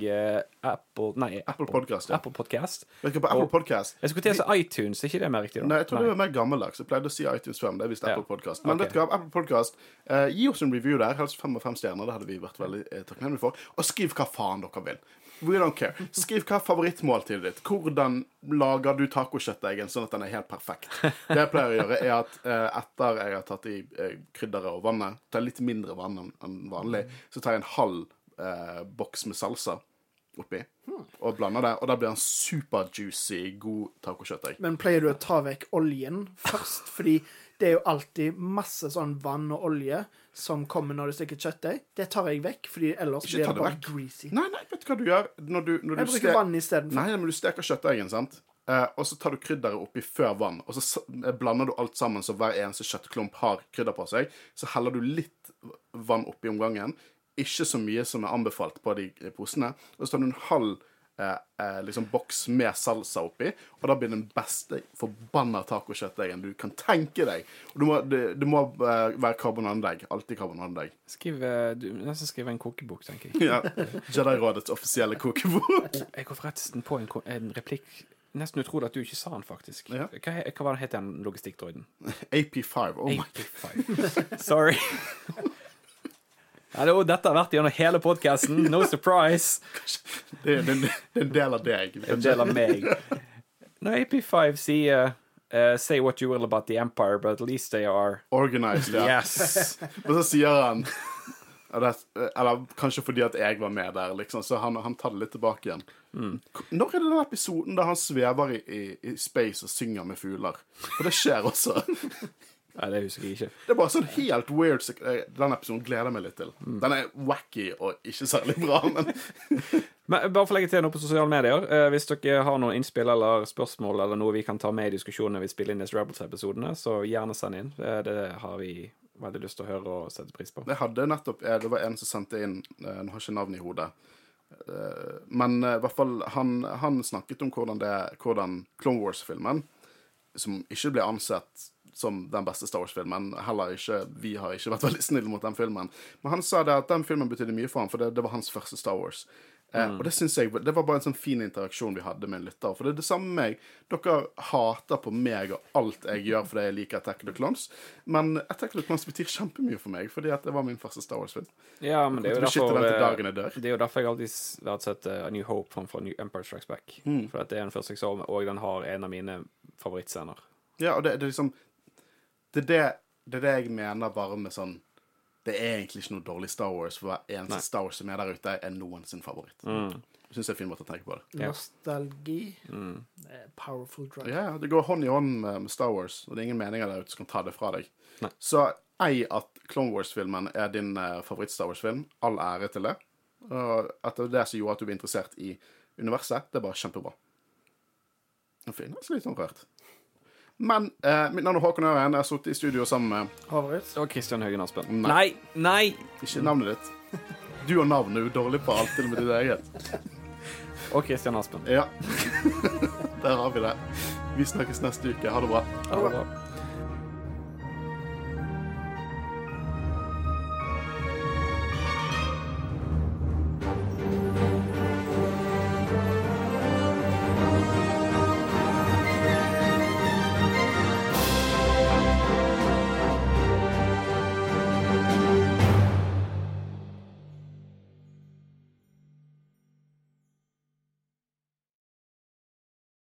Speaker 3: Apple Nei,
Speaker 1: Apple Podcast, ja.
Speaker 3: Apple Podcast.
Speaker 1: Vet du på Apple
Speaker 3: Og-
Speaker 1: Podcast
Speaker 3: Jeg skulle til å si iTunes, er ikke det mer riktig? da?
Speaker 1: Nei, jeg tror det var mer gammeldags. Jeg pleide å si iTunes før, men det er visst
Speaker 3: Ja.
Speaker 1: Apple Podcast. Men
Speaker 3: okay.
Speaker 1: vet du hva, Apple Podcast, eh, gi oss en review der. Helst fem og fem stjerner. Det hadde vi vært veldig takknemlige for. Og skriv hva faen dere vil. We don't care. Skriv hva favorittmåltidet ditt. Hvordan lager du tacokjøttdeigen sånn at den er helt perfekt? Det jeg pleier å gjøre, er at eh, etter jeg har tatt i eh, krydderet og vannet, tar litt mindre vann enn vanlig, så tar jeg en halv eh, boks med salsa oppi og blander det, og da blir den superjuicy, god tacokjøttdeig.
Speaker 2: Men pleier du å ta vekk oljen først? Fordi det er jo alltid masse sånn vann og olje som kommer når du steker kjøttdeig. Det tar jeg vekk, fordi ellers
Speaker 1: Ikke
Speaker 2: blir det
Speaker 1: det
Speaker 2: bare
Speaker 1: vekk.
Speaker 2: greasy.
Speaker 1: Nei, nei, vet du hva du gjør? Når du, når
Speaker 2: Jeg
Speaker 1: du
Speaker 2: bruker vann istedenfor.
Speaker 1: Nei, men du steker kjøttdeigen, sant? Eh, og så tar du krydderet oppi før vann, og så eh, blander du alt sammen så hver eneste kjøttklump har krydder på seg. Så heller du litt vann oppi om gangen. Ikke så mye som er anbefalt på de posene. Og så tar du en halv eh, eh, liksom boks med salsa oppi, og da blir den beste forbanna tacokjøttdeigen du kan tenke deg. Og du må, det, det må eh, være karbonaddeig. Alltid karbonaddeig.
Speaker 3: Skriv, eh, du må nesten skrive en kokebok, tenker jeg.
Speaker 1: Ja. Jedi-rådets offisielle kokebok.
Speaker 3: Jeg går forresten på en, en replikk Nesten utrolig at du ikke sa den, faktisk.
Speaker 1: Ja.
Speaker 3: Hva, hva het den logistikkdroiden?
Speaker 1: AP5. Oh my.
Speaker 3: AP5. Sorry. Ja, det, og dette har vært gjennom hele podkasten. No surprise.
Speaker 1: Det, er- en del av deg.
Speaker 3: En del av meg. Når AP5 sier uh, Say what you will about the empire, but at least they are
Speaker 1: Organized, ja.
Speaker 3: Yes.
Speaker 1: Men så sier han det- Eller kanskje fordi at jeg var med der, liksom, så han, han tar det litt tilbake igjen. Når er det den episoden der han svever i, i, i space og synger med fugler? For det skjer også.
Speaker 3: Nei, det husker jeg ikke.
Speaker 1: Det er bare sånn helt weird eh, Den episoden gleder jeg meg litt til. Den er wacky og ikke særlig bra, men
Speaker 3: Men bare for å legge til noe på sosiale medier. Eh, hvis dere har noen innspill eller spørsmål eller noe vi kan ta med i diskusjonen når vi spiller inn disse Rebels-episodene, så gjerne send inn. Eh, det har vi veldig lyst til å høre og sette pris på.
Speaker 1: Jeg hadde nettopp Det var en som sendte inn Nå har jeg ikke navnet i hodet. Men i hvert fall han, han snakket om hvordan, det, hvordan Clone Wars-filmen, som ikke ble ansett som den beste Star Wars-filmen Heller ikke Vi har ikke vært veldig snille mot den filmen. Men han sa det at den filmen betydde mye for ham, for det, det var hans første Star Wars. Eh, og det synes jeg Det var bare en sånn fin interaksjon vi hadde med en lytter. For det er det samme med meg. Dere hater på meg og alt jeg gjør fordi jeg liker Attack of the Clones. Men Attack of the Clones betyr kjempemye for meg, fordi at det var min første Star Wars-film.
Speaker 3: Ja, men det er jo derfor eh. Det er jo derfor jeg alltid har sett A New Hope framfor New Empire Strikes Back.
Speaker 1: Mm.
Speaker 3: For det er den første jeg så, og den har en av mine favorittscener.
Speaker 1: Ja, og det, det er liksom det det, det er det jeg mener bare med sånn Det er egentlig ikke noe dårlig Star Wars, for hver eneste
Speaker 3: Nei.
Speaker 1: Star Wars som er der ute, er noen sin favoritt.
Speaker 3: Mm.
Speaker 1: Jeg syns det er en fin måte å tenke på det.
Speaker 3: Ja.
Speaker 2: Nostalgi. Det er Powerful drug.
Speaker 1: Ja, Det går hånd i hånd med, med Star Wars, og det er ingen meninger der ute som kan ta det fra deg.
Speaker 3: Nei.
Speaker 1: Så ei at Clone Wars-filmen er din uh, favoritt-Star Wars-film. All ære til det. Og at det er det som gjorde at du ble interessert i universet, det er bare kjempebra. Nå finnes litt sånn rørt. Men eh, mitt navn er Håkon Øren. Jeg har sittet i studio sammen med
Speaker 2: Favoritt?
Speaker 3: Og Kristian Høgen Aspen.
Speaker 1: Nei.
Speaker 3: Nei! Nei!
Speaker 1: Ikke navnet ditt. Du og navnet er jo dårlig på alt, til og med ditt eget.
Speaker 3: Og Kristian Aspen.
Speaker 1: Ja. Der har vi det. Vi snakkes neste uke. Ha det bra.
Speaker 3: Ha det bra.